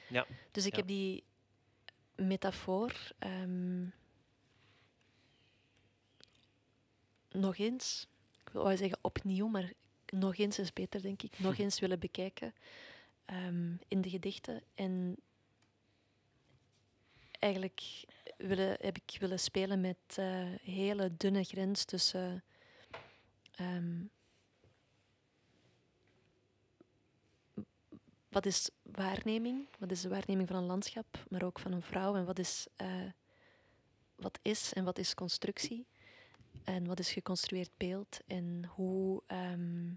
Ja, Dus ik ja. heb die metafoor ehm, nog eens, ik wil wel zeggen opnieuw, maar nog eens is beter, denk ik, nog eens willen bekijken ehm, in de gedichten. En eigenlijk willen, heb ik willen spelen met eh hele dunne grens tussen ehm, wat is waarneming? Wat is de waarneming van een landschap, maar ook van een vrouw? En wat is, eh, wat is en wat is constructie? En wat is geconstrueerd beeld? En hoe. ehm,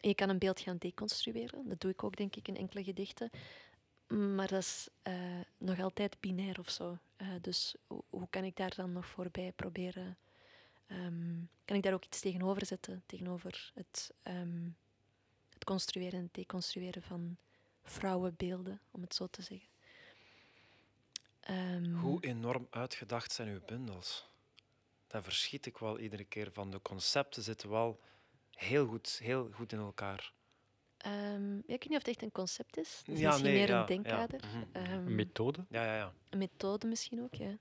je kan een beeld gaan deconstrueren. Dat doe ik ook, denk ik, in enkele gedichten. Maar dat is eh, nog altijd binair of zo. Eh, dus hoe, kan ik daar dan nog voorbij proberen? ehm, kan ik daar ook iets tegenover zetten? Tegenover het, ehm, het construeren en deconstrueren van vrouwenbeelden, om het zo te zeggen. Ehm, Hoe enorm uitgedacht zijn uw bundels? Daar verschiet ik wel iedere keer van. De concepten zitten wel heel goed, heel goed in elkaar. Ehm, ja, ik weet niet of het echt een concept is. Het is Ja, misschien nee, meer ja, een denkkader. Mhm. Ehm, Een methode? Ja, ja, ja. een methode misschien ook, ja.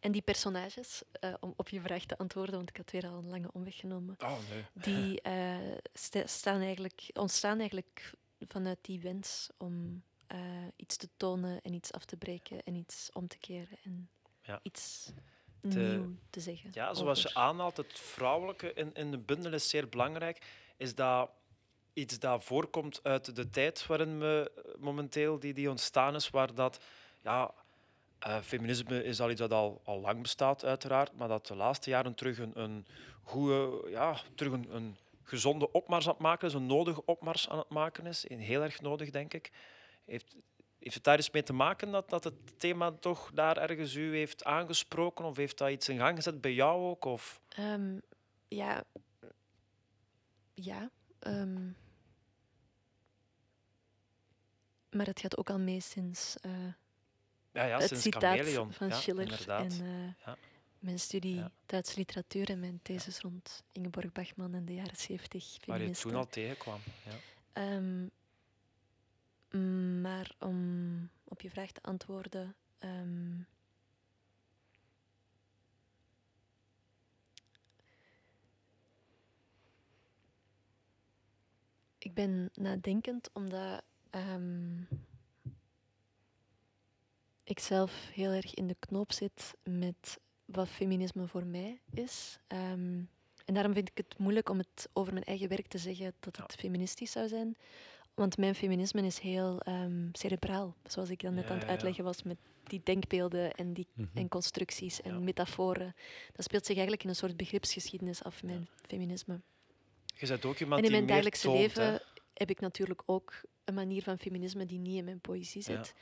En die personages, eh, om op je vraag te antwoorden, want ik had weer al een lange omweg genomen, Oh, nee. die eh, sta- staan eigenlijk, ontstaan eigenlijk vanuit die wens om eh, iets te tonen en iets af te breken en iets om te keren en Ja. iets De- nieuw te zeggen. Ja, zoals je aanhaalt, het vrouwelijke in, in de bundel is zeer belangrijk. Is dat iets dat voorkomt uit de tijd waarin we momenteel die, die ontstaan is, waar dat ja, eh, feminisme is al iets dat al, al lang bestaat, uiteraard, maar dat de laatste jaren terug een, een goede, ja, terug een, een gezonde opmars aan het maken is, een nodige opmars aan het maken is, heel erg nodig, denk ik. Heeft, heeft het daar iets mee te maken dat, dat het thema toch daar ergens u heeft aangesproken? Of heeft dat iets in gang gezet bij jou ook? Of? Ehm, ja. Ja. ehm, maar het gaat ook al mee sinds eh, Ja, ja het sinds citaat Chameleon. van ja, Schiller inderdaad. en eh, Ja. Mijn studie Ja. Duitse literatuur en mijn thesis rond Ingeborg Bachmann in de jaren 70 Waar je toen al tegenkwam. Ja. Ehm, mm, maar om op je vraag te antwoorden. ehm, ik ben nadenkend omdat ehm, ik zelf heel erg in de knoop zit met wat feminisme voor mij is. Ehm, en daarom vind ik het moeilijk om het over mijn eigen werk te zeggen dat het feministisch zou zijn. Want mijn feminisme is heel ehm, cerebraal, zoals ik dan net Ja, aan het uitleggen was met die denkbeelden en, die, Mhm. en constructies en Ja. metaforen. Dat speelt zich eigenlijk in een soort begripsgeschiedenis af, mijn feminisme. Je bent ook iemand En in mijn dagelijkse toont, leven hè. heb ik natuurlijk ook een manier van feminisme die niet in mijn poëzie zit.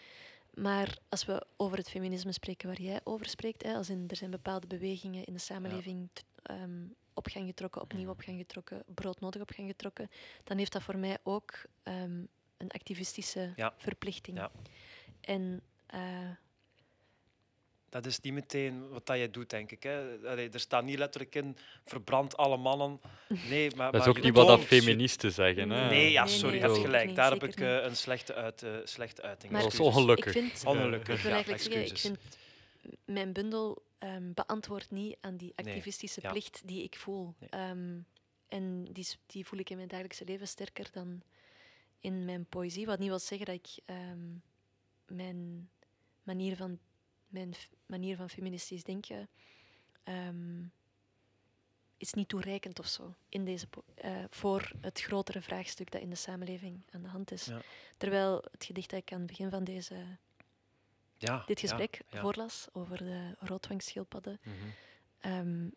Maar als we over het feminisme spreken waar jij over spreekt, hè, als in er zijn bepaalde bewegingen in de samenleving ehm, op gang getrokken, opnieuw op gang getrokken, broodnodig op gang getrokken, dan heeft dat voor mij ook ehm, een activistische Ja. verplichting. Ja. En eh, Dat is niet meteen wat dat jij doet, denk ik. Hè. Allee, er staat niet letterlijk in, verbrand alle mannen. Nee, maar, Dat is maar ook je niet wat dat je- feministen zeggen. Hè? Nee, ja, sorry, nee, je hebt gelijk. Daar heb ik eh, een slechte, uit, eh, slechte uiting. Maar Dat is ongelukkig. ik vind, Ongelukkig. ik wil ja, eigenlijk zeggen, ik excuses. vind mijn bundel ehm, beantwoordt niet aan die Nee, activistische ja. plicht die ik voel. Nee. Ehm, en die, die voel ik in mijn dagelijkse leven sterker dan in mijn poëzie. Wat niet wil zeggen dat ik ehm, mijn, manier van, mijn manier van feministisch denken ehm, is niet toereikend of zo in deze eh, voor het grotere vraagstuk dat in de samenleving aan de hand is. Ja. Terwijl het gedicht dat ik aan het begin van deze Ja, dit gesprek ja. voorlas over de roodwangschildpadden, Mhm. ehm,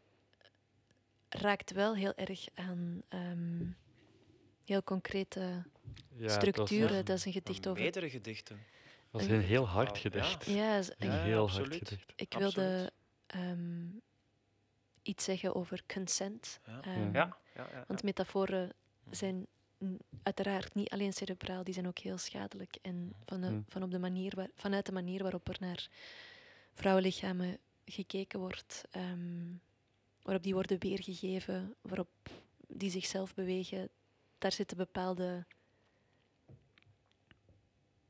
raakt wel heel erg aan ehm, heel concrete dat was- structuren. ja, Dat is een gedicht over. meerdere gedichten. Dat is een heel hard gedicht. Ja, is- Een Ja, heel absoluut. hard gedicht. ik wilde ehm, iets zeggen over consent. Ja. ehm, Ja, ja, ja, Want ja. metaforen Mhm. zijn uiteraard niet alleen cerebraal, die zijn ook heel schadelijk. En van de, Mhm. van op de manier waar, vanuit de manier waarop er naar vrouwenlichamen gekeken wordt, ehm, waarop die worden weergegeven, waarop die zichzelf bewegen, daar zitten bepaalde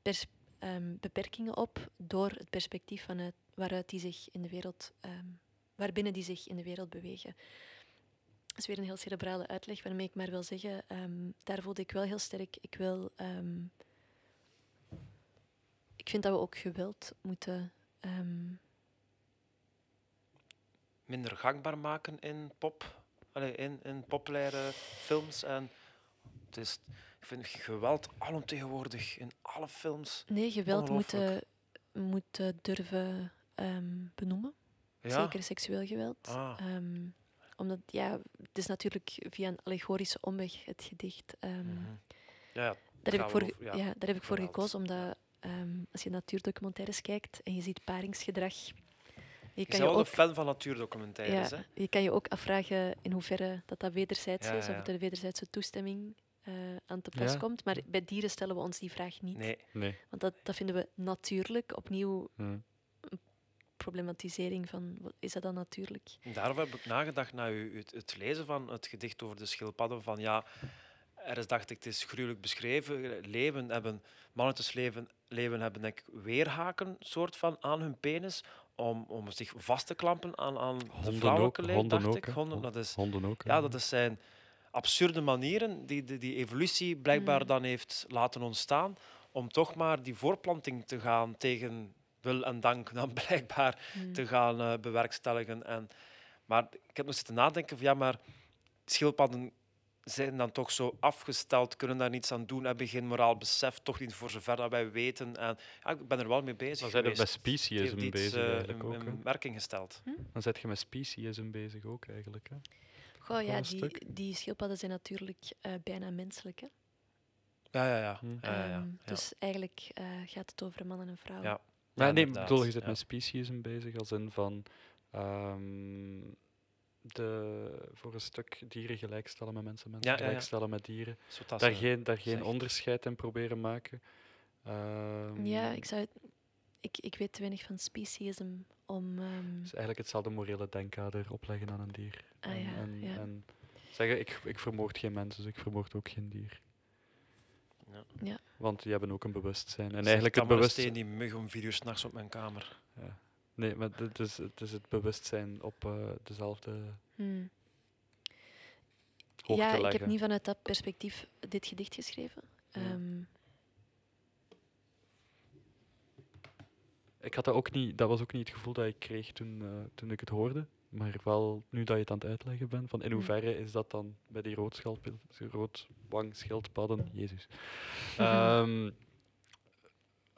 pers- ehm, beperkingen op door het perspectief vanuit waaruit die zich in de wereld, ehm, waarbinnen die zich in de wereld bewegen. Dat is weer een heel cerebrale uitleg, waarmee ik maar wil zeggen, ehm, daar voelde ik wel heel sterk. Ik wil. ik vind dat we ook geweld moeten. Minder gangbaar maken in pop. In, in populaire films. En het is, ik vind geweld alomtegenwoordig in alle films. nee, geweld moeten, Ongelooflijk. moeten durven ehm, benoemen. Ja? Zeker seksueel geweld. Ah. Ehm, omdat, ja, het is natuurlijk via een allegorische omweg het gedicht. ehm, Mhm. Ja, ja, Daar heb ik voor, over- ja, daar heb ik voor gekozen, omdat als je natuurdocumentaires kijkt en je ziet paringsgedrag, je Je kan bent je, wel ook, een fan van natuurdocumentaires, ja, hè? je kan je ook afvragen in hoeverre dat, dat wederzijds is, of er wederzijdse toestemming eh, aan te pas Ja. komt. Maar bij dieren stellen we ons die vraag niet. Nee. Nee. Want dat, dat vinden we natuurlijk. Opnieuw Hm. problematisering van, wat- is dat dan natuurlijk? Daarover heb ik nagedacht na u, het, het lezen van het gedicht over de schildpadden. Van ja, er is, dacht ik, het is gruwelijk beschreven. Leeuwen hebben, mannetjesleeuwen leven hebben denk ik, weerhaken soort van aan hun penis om, om zich vast te klampen aan, aan de vrouwelijke leeuw, honden dacht ook, ik. Honden, Hon- dat is, Honden ook. ja, dat is zijn absurde manieren die die, die evolutie blijkbaar Mm. dan heeft laten ontstaan om toch maar die voorplanting te gaan tegen wil en dank dan *laughs* blijkbaar Hmm. te gaan eh, bewerkstelligen. En, maar ik heb nog zitten nadenken van ja, maar schildpadden zijn dan toch zo afgesteld, kunnen daar niets aan doen, hebben geen moraal besef, toch niet voor zover dat wij weten. En ja, ik ben er wel mee bezig Dan zijn geweest. met iets, bezig eh, eigenlijk in, ook. hè. in werking gesteld. Dan zet je met speciesm bezig ook eigenlijk. Hè. Goh, ja, die, die schildpadden zijn natuurlijk eh, bijna menselijk. Hè? Ja, ja, ja. Hm. ja, ja, ja. Ehm, Ja. Dus eigenlijk eh, gaat het over mannen en vrouwen. Ja. Maar nee, inderdaad, bedoel, je zit ja. met speciesm bezig als in van ehm, de, voor een stuk dieren gelijkstellen met mensen, mensen Ja, ja, ja. gelijkstellen met dieren. Daar ze- geen, daar geen onderscheid in proberen maken. Ehm, Ja, ik, zou het, ik, ik weet te weinig van speciesm om... ehm, Het is eigenlijk hetzelfde morele denkkader opleggen aan een dier. Ah en, ja, en, ja. en zeggen, ik, ik vermoord geen mens, dus ik vermoord ook geen dier. Ja. Ja. Want die hebben ook een bewustzijn. En Zegt eigenlijk het bewustzijn... die mug om vier uur s'nachts op mijn kamer. Ja. Nee, maar het is, het is het bewustzijn op eh, dezelfde hmm. hoogte Ja, ik heb niet vanuit dat perspectief dit gedicht geschreven. Ja. Ik had dat ook niet, dat was ook niet het gevoel dat ik kreeg toen, eh, toen ik het hoorde. Maar wel nu dat je het aan het uitleggen bent, van in Mm. hoeverre is dat dan bij die roodwangschildpadden, Jezus, *laughs* Ehm,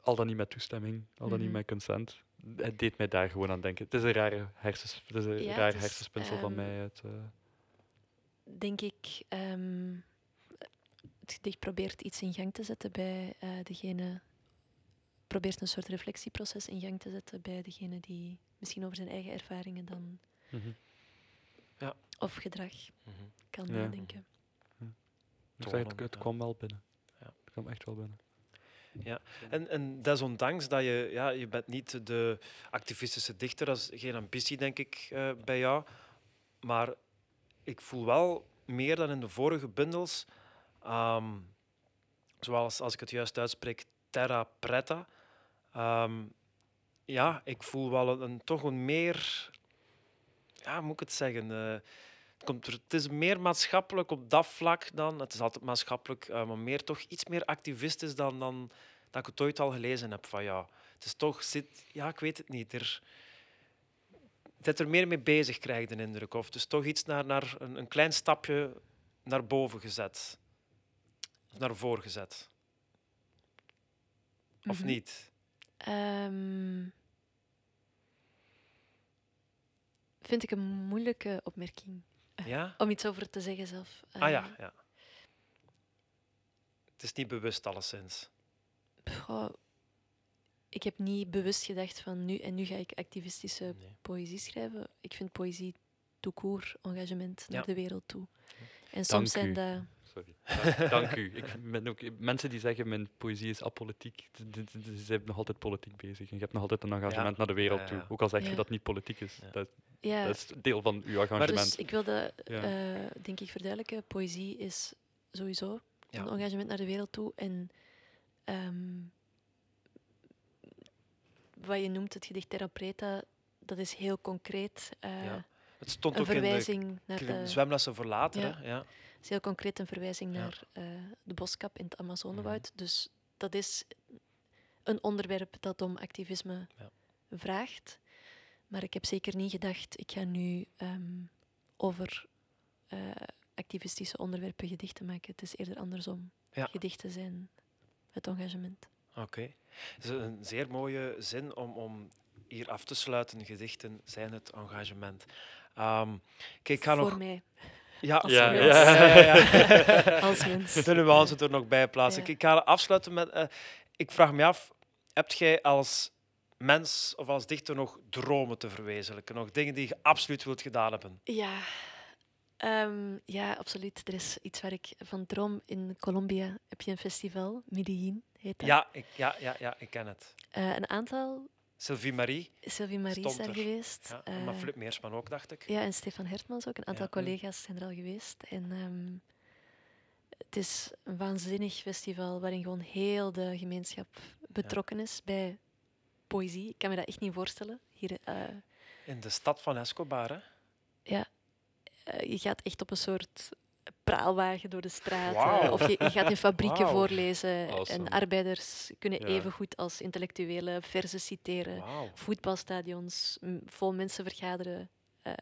al dan niet met toestemming, al dan niet Mhm. met consent. Het deed mij daar gewoon aan denken. Het is een rare hersens, het is een Ja, raar is, hersenspinsel van ehm, mij. Eh, denk ik, ehm, het gedicht probeert iets in gang te zetten bij eh, degene, probeert een soort reflectieproces in gang te zetten bij degene die misschien over zijn eigen ervaringen dan mhm. of gedrag kan Ja. nadenken. Ik zeg, het, het ja. kwam wel binnen. Ja. Het kwam echt wel binnen. En, en desondanks dat je, ja, je bent niet de activistische dichter, dat is geen ambitie, denk ik, eh, bij jou. Maar ik voel wel meer dan in de vorige bundels, ehm, zoals als ik het juist uitspreek, terra preta. Ehm, ja, ik voel wel een, een- toch een meer, ja, moet ik het zeggen? eh, het, komt er, het is meer maatschappelijk op dat vlak dan, het is altijd maatschappelijk, eh, maar meer toch iets meer activistisch dan, dan dat ik het ooit al gelezen heb van ja. Het is toch, zit, ja, ik weet het niet. Er, zit er meer mee bezig, krijg ik de indruk. Of het is toch iets naar, naar een, een klein stapje naar boven gezet. Of naar voren gezet. Of Mhm. niet? Ehm, vind ik een moeilijke opmerking Ja? om iets over te zeggen zelf. Ah ja, Ehm, ja. Het is niet bewust, alleszins. goh, ik heb niet bewust gedacht van nu en nu ga ik activistische Nee. poëzie schrijven. Ik vind poëzie tout court, engagement naar Ja. de wereld toe. En Dank soms zijn u. dat... Sorry. Dank- Dank u. Ik ben ook, mensen die zeggen mijn poëzie is apolitiek, ze zijn nog altijd politiek bezig. En je hebt nog altijd een engagement naar de wereld Ja, ja, toe. Ook al zeg je Ja. dat het niet politiek is. Ja. Dat, Ja, dat is deel van uw engagement. dus ik wilde, Ja. eh, denk ik, verduidelijken. Poëzie is sowieso Ja. een engagement naar de wereld toe. En ehm, wat je noemt het gedicht Terra Preta, dat is heel concreet. eh, Ja. Het stond een ook in de verwijzing naar klim- de... zwemlessen voor later. Ja. Hè? Ja. Is heel concreet een verwijzing Ja. naar eh, de boskap in het Mhm. Amazonewoud. Dus dat is een onderwerp dat om activisme Ja. vraagt. Maar ik heb zeker niet gedacht, ik ga nu ehm, over eh, activistische onderwerpen gedichten maken. Het is eerder andersom. Ja. Gedichten zijn het engagement. Oké. Is een zeer mooie zin om, om hier af te sluiten. Gedichten zijn het engagement. Ehm, kijk, ik ga Voor nog... mij, Ja, als Ja, mens. ja. ja, ja. *laughs* als *laughs* mens. de nuance er nog bij plaatsen. Ja. Ik ga afsluiten met... eh, ik vraag me af, heb jij als mens of als dichter nog dromen te verwezenlijken? Nog dingen die je absoluut wilt gedaan hebben? Ja, ehm, ja, absoluut. Er is iets waar ik van droom. In Colombia heb je een festival, Medellin heet dat. Ja ik, ja, ja, ja, ik ken het. Eh, een aantal, Sylvie Marie, Sylvie Marie is daar geweest. ja, eh, maar Flip Meersman ook, dacht ik. ja, en Stefan Hertmans ook. Een aantal Ja. collega's zijn er al geweest. En ehm, Het is een waanzinnig festival waarin gewoon heel de gemeenschap betrokken is bij poëzie. Ik kan me dat echt niet voorstellen. Hier, uh, In de stad van Escobar, hè? Ja. Uh, je gaat echt op een soort praalwagen door de straat. Of je, je, gaat in *laughs* fabrieken wow. voorlezen. Awesome. En arbeiders kunnen ja. even goed als intellectuelen verzen citeren. Wow. Voetbalstadions, vol mensen vergaderen. Uh,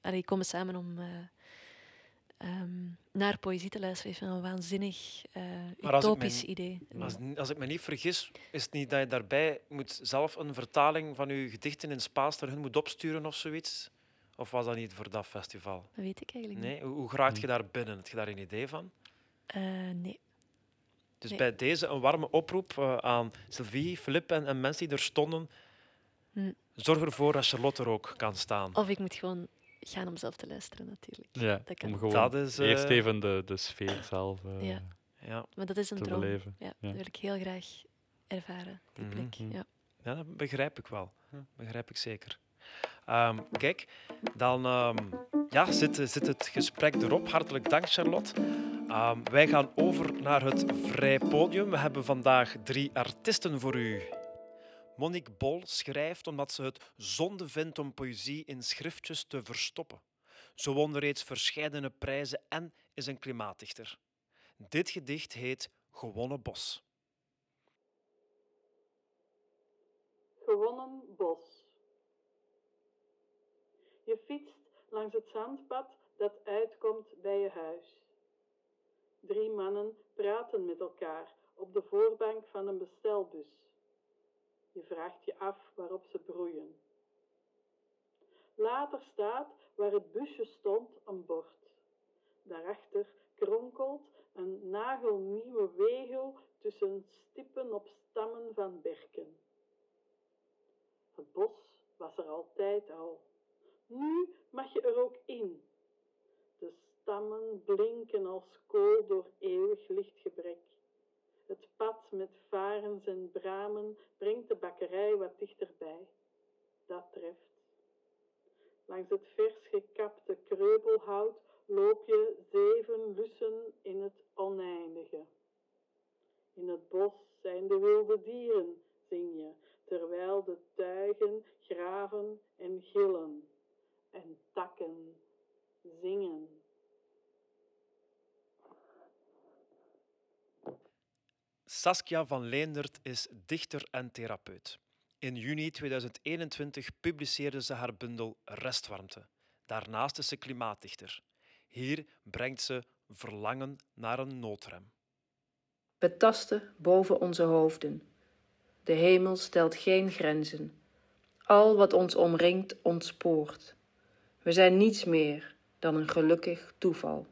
allee, komen samen om uh, um, naar poëzie te luisteren. Ik vind dat een waanzinnig uh, utopisch me, idee. Als, als, ik me niet vergis, is het niet dat je daarbij moet zelf een vertaling van je gedichten in Spaans naar hun moet opsturen of zoiets? Of was dat niet voor dat festival? Dat weet ik eigenlijk nee? niet. Hoe, hoe raakt je daar binnen? Heb je daar een idee van? Uh, nee. Dus nee. bij deze een warme oproep uh, aan Sylvie, Filip en, en, mensen die er stonden. Hm. Zorg ervoor dat Charlotte er ook kan staan. Of ik moet gewoon gaan om zelf te luisteren, natuurlijk. Ja, dat kan. om gewoon dat is, uh, eerst even de, de sfeer zelf uh, ja. ja. Maar dat is een te droom. beleven. Ja, dat wil ik heel graag ervaren, die Mhm, plek. mhm. Ja. Ja, dat begrijp ik wel. Begrijp ik zeker. Um, kijk, dan um, ja, zit, zit het gesprek erop. Hartelijk dank, Charlotte. Um, wij gaan over naar het vrij podium. We hebben vandaag drie artiesten voor u. Monique Bol schrijft omdat ze het zonde vindt om poëzie in schriftjes te verstoppen. Ze won reeds verscheidene prijzen en is een klimaatdichter. Dit gedicht heet Gewonnen Bos. Gewonnen bos. Je fietst langs het zandpad dat uitkomt bij je huis. Drie mannen praten met elkaar op de voorbank van een bestelbus. Je vraagt je af waarop ze broeien. Later staat waar het busje stond een bord. Daarachter kronkelt een nagelnieuwe wegel tussen stippen op stammen van berken. Het bos was er altijd al. Nu mag je er ook in. De stammen blinken als kool door eeuwig lichtgebrek. Het pad met varens en bramen brengt de bakkerij wat dichterbij. Dat treft. Langs het vers gekapte kreupelhout loop je zeven lussen in het oneindige. In het bos zijn de wilde dieren, zing je, terwijl de tuigen graven en gillen en takken zingen. Saskia van Leendert is dichter en therapeut. In juni 2021 publiceerde ze haar bundel Restwarmte. Daarnaast is ze klimaatdichter. Hier brengt ze verlangen naar een noodrem. We tasten boven onze hoofden. De hemel stelt geen grenzen. Al wat ons omringt ontspoort. We zijn niets meer dan een gelukkig toeval.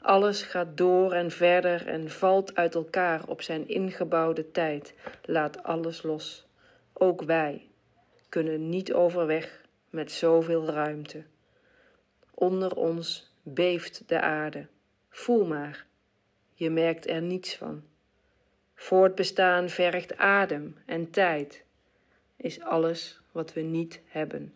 Alles gaat door en verder en valt uit elkaar op zijn ingebouwde tijd. Laat alles los. Ook wij kunnen niet overweg met zoveel ruimte. Onder ons beeft de aarde. Voel maar, je merkt er niets van. Voortbestaan vergt adem en tijd, is alles wat we niet hebben.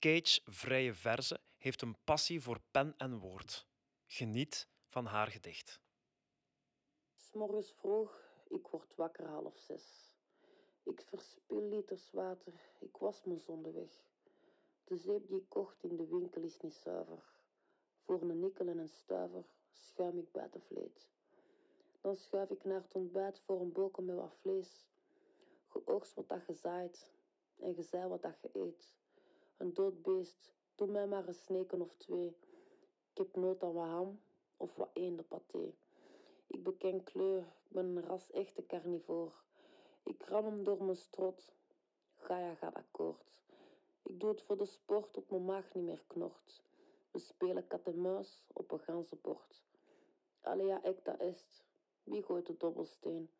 Cage Vrije Verze heeft een passie voor pen en woord. Geniet van haar gedicht. S'morgens vroeg, ik word wakker half zes. Ik verspil liters water, ik was mijn zonde weg. De zeep die ik kocht in de winkel is niet zuiver. Voor een nikkel en een stuiver schuim ik de vleet. Dan schuif ik naar het ontbijt voor een boken met wat vlees. Geoogst wat dat je zaait en zei wat dat je eet. Een dood beest, doe mij maar een sneken of twee. Ik heb nood aan wat ham of wat eendenpaté. Ik beken kleur, ik ben een ras echte carnivoor. Ik ram hem door mijn strot. Gaia gaat akkoord. Ik doe het voor de sport tot mijn maag niet meer knort. We spelen kat en muis op een ganzenbord. Alea ecta est. Wie gooit de dobbelsteen?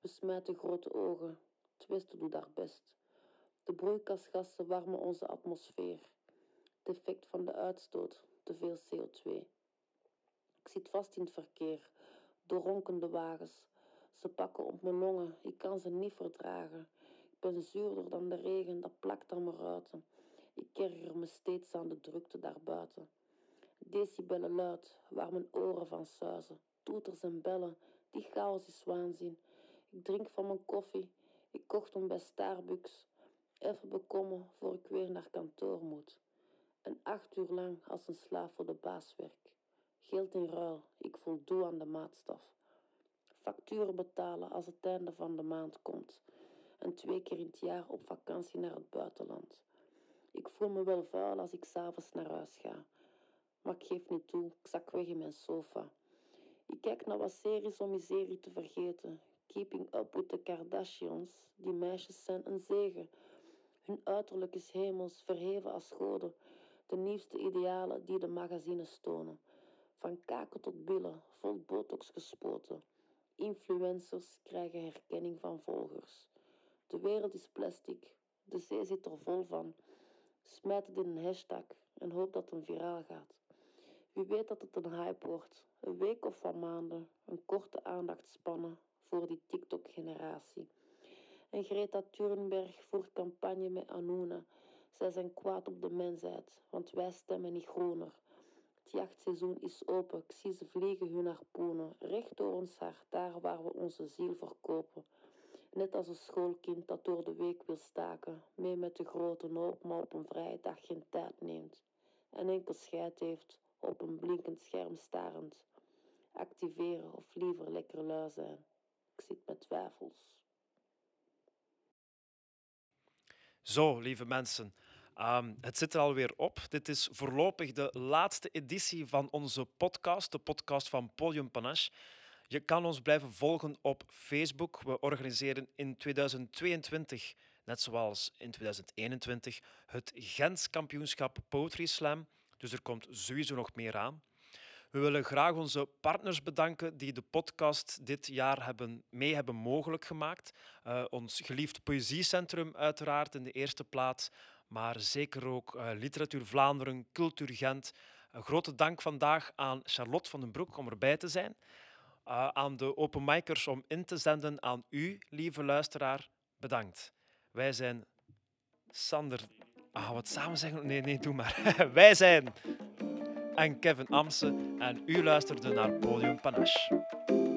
We smijten grote ogen. Het westen doet daar best. De broeikasgassen warmen onze atmosfeer. Het effect van de uitstoot, te veel CO2. Ik zit vast in het verkeer, door ronkende wagens. Ze pakken op mijn longen, ik kan ze niet verdragen. Ik ben zuurder dan de regen, dat plakt aan mijn ruiten. Ik erger me steeds aan de drukte daarbuiten. Decibellen luid, waar mijn oren van suizen. Toeters en bellen, die chaos is waanzin. Ik drink van mijn koffie, ik kocht hem bij Starbucks. Even bekommen voor ik weer naar kantoor moet. En acht uur lang als een slaaf voor de baas werk. Geld in ruil, ik voldoe aan de maatstaf. Facturen betalen als het einde van de maand komt. En twee keer in het jaar op vakantie naar het buitenland. Ik voel me wel vuil als ik s'avonds naar huis ga. Maar ik geef niet toe, ik zak weg in mijn sofa. Ik kijk naar wat series om miserie te vergeten. Keeping up with the Kardashians, die meisjes zijn een zegen. Hun uiterlijk is hemels, verheven als goden. De nieuwste idealen die de magazines tonen. Van kaken tot billen, vol botox gespoten. Influencers krijgen herkenning van volgers. De wereld is plastic, de zee zit er vol van. Smijt het in een hashtag en hoop dat het viraal gaat. Wie weet dat het een hype wordt. Een week of wat maanden, een korte aandachtspannen voor die TikTok-generatie. En Greta Thunberg voert campagne met Anuna. Zij zijn kwaad op de mensheid, want wij stemmen niet groener. Het jachtseizoen is open, ik zie ze vliegen hun harpoenen, recht door ons hart, daar waar we onze ziel verkopen. Net als een schoolkind dat door de week wil staken, mee met de grote hoop, maar op een vrije dag geen tijd neemt. En enkel scheid heeft, op een blinkend scherm starend. Activeren of liever lekker lui zijn. Ik zit met twijfels. Zo, lieve mensen. Um, het zit er alweer op. Dit is voorlopig de laatste editie van onze podcast, de podcast van Podium Panache. Je kan ons blijven volgen op Facebook. We organiseren in 2022, net zoals in 2021, het Gens kampioenschap Poetry Slam. Dus er komt sowieso nog meer aan. We willen graag onze partners bedanken die de podcast dit jaar hebben, mee hebben mogelijk gemaakt. Uh, ons geliefd Poëziecentrum uiteraard in de eerste plaats, maar zeker ook uh, Literatuur Vlaanderen, Cultuur Gent. Een grote dank vandaag aan Charlotte van den Broek om erbij te zijn. Uh, aan de openmikers om in te zenden. Aan u, lieve luisteraar, bedankt. Wij zijn Sander... Ah, wat samen zeggen? Nee, nee, doe maar. *laughs* Wij zijn en Kevin Amsen en u luisterde naar Podium Panache.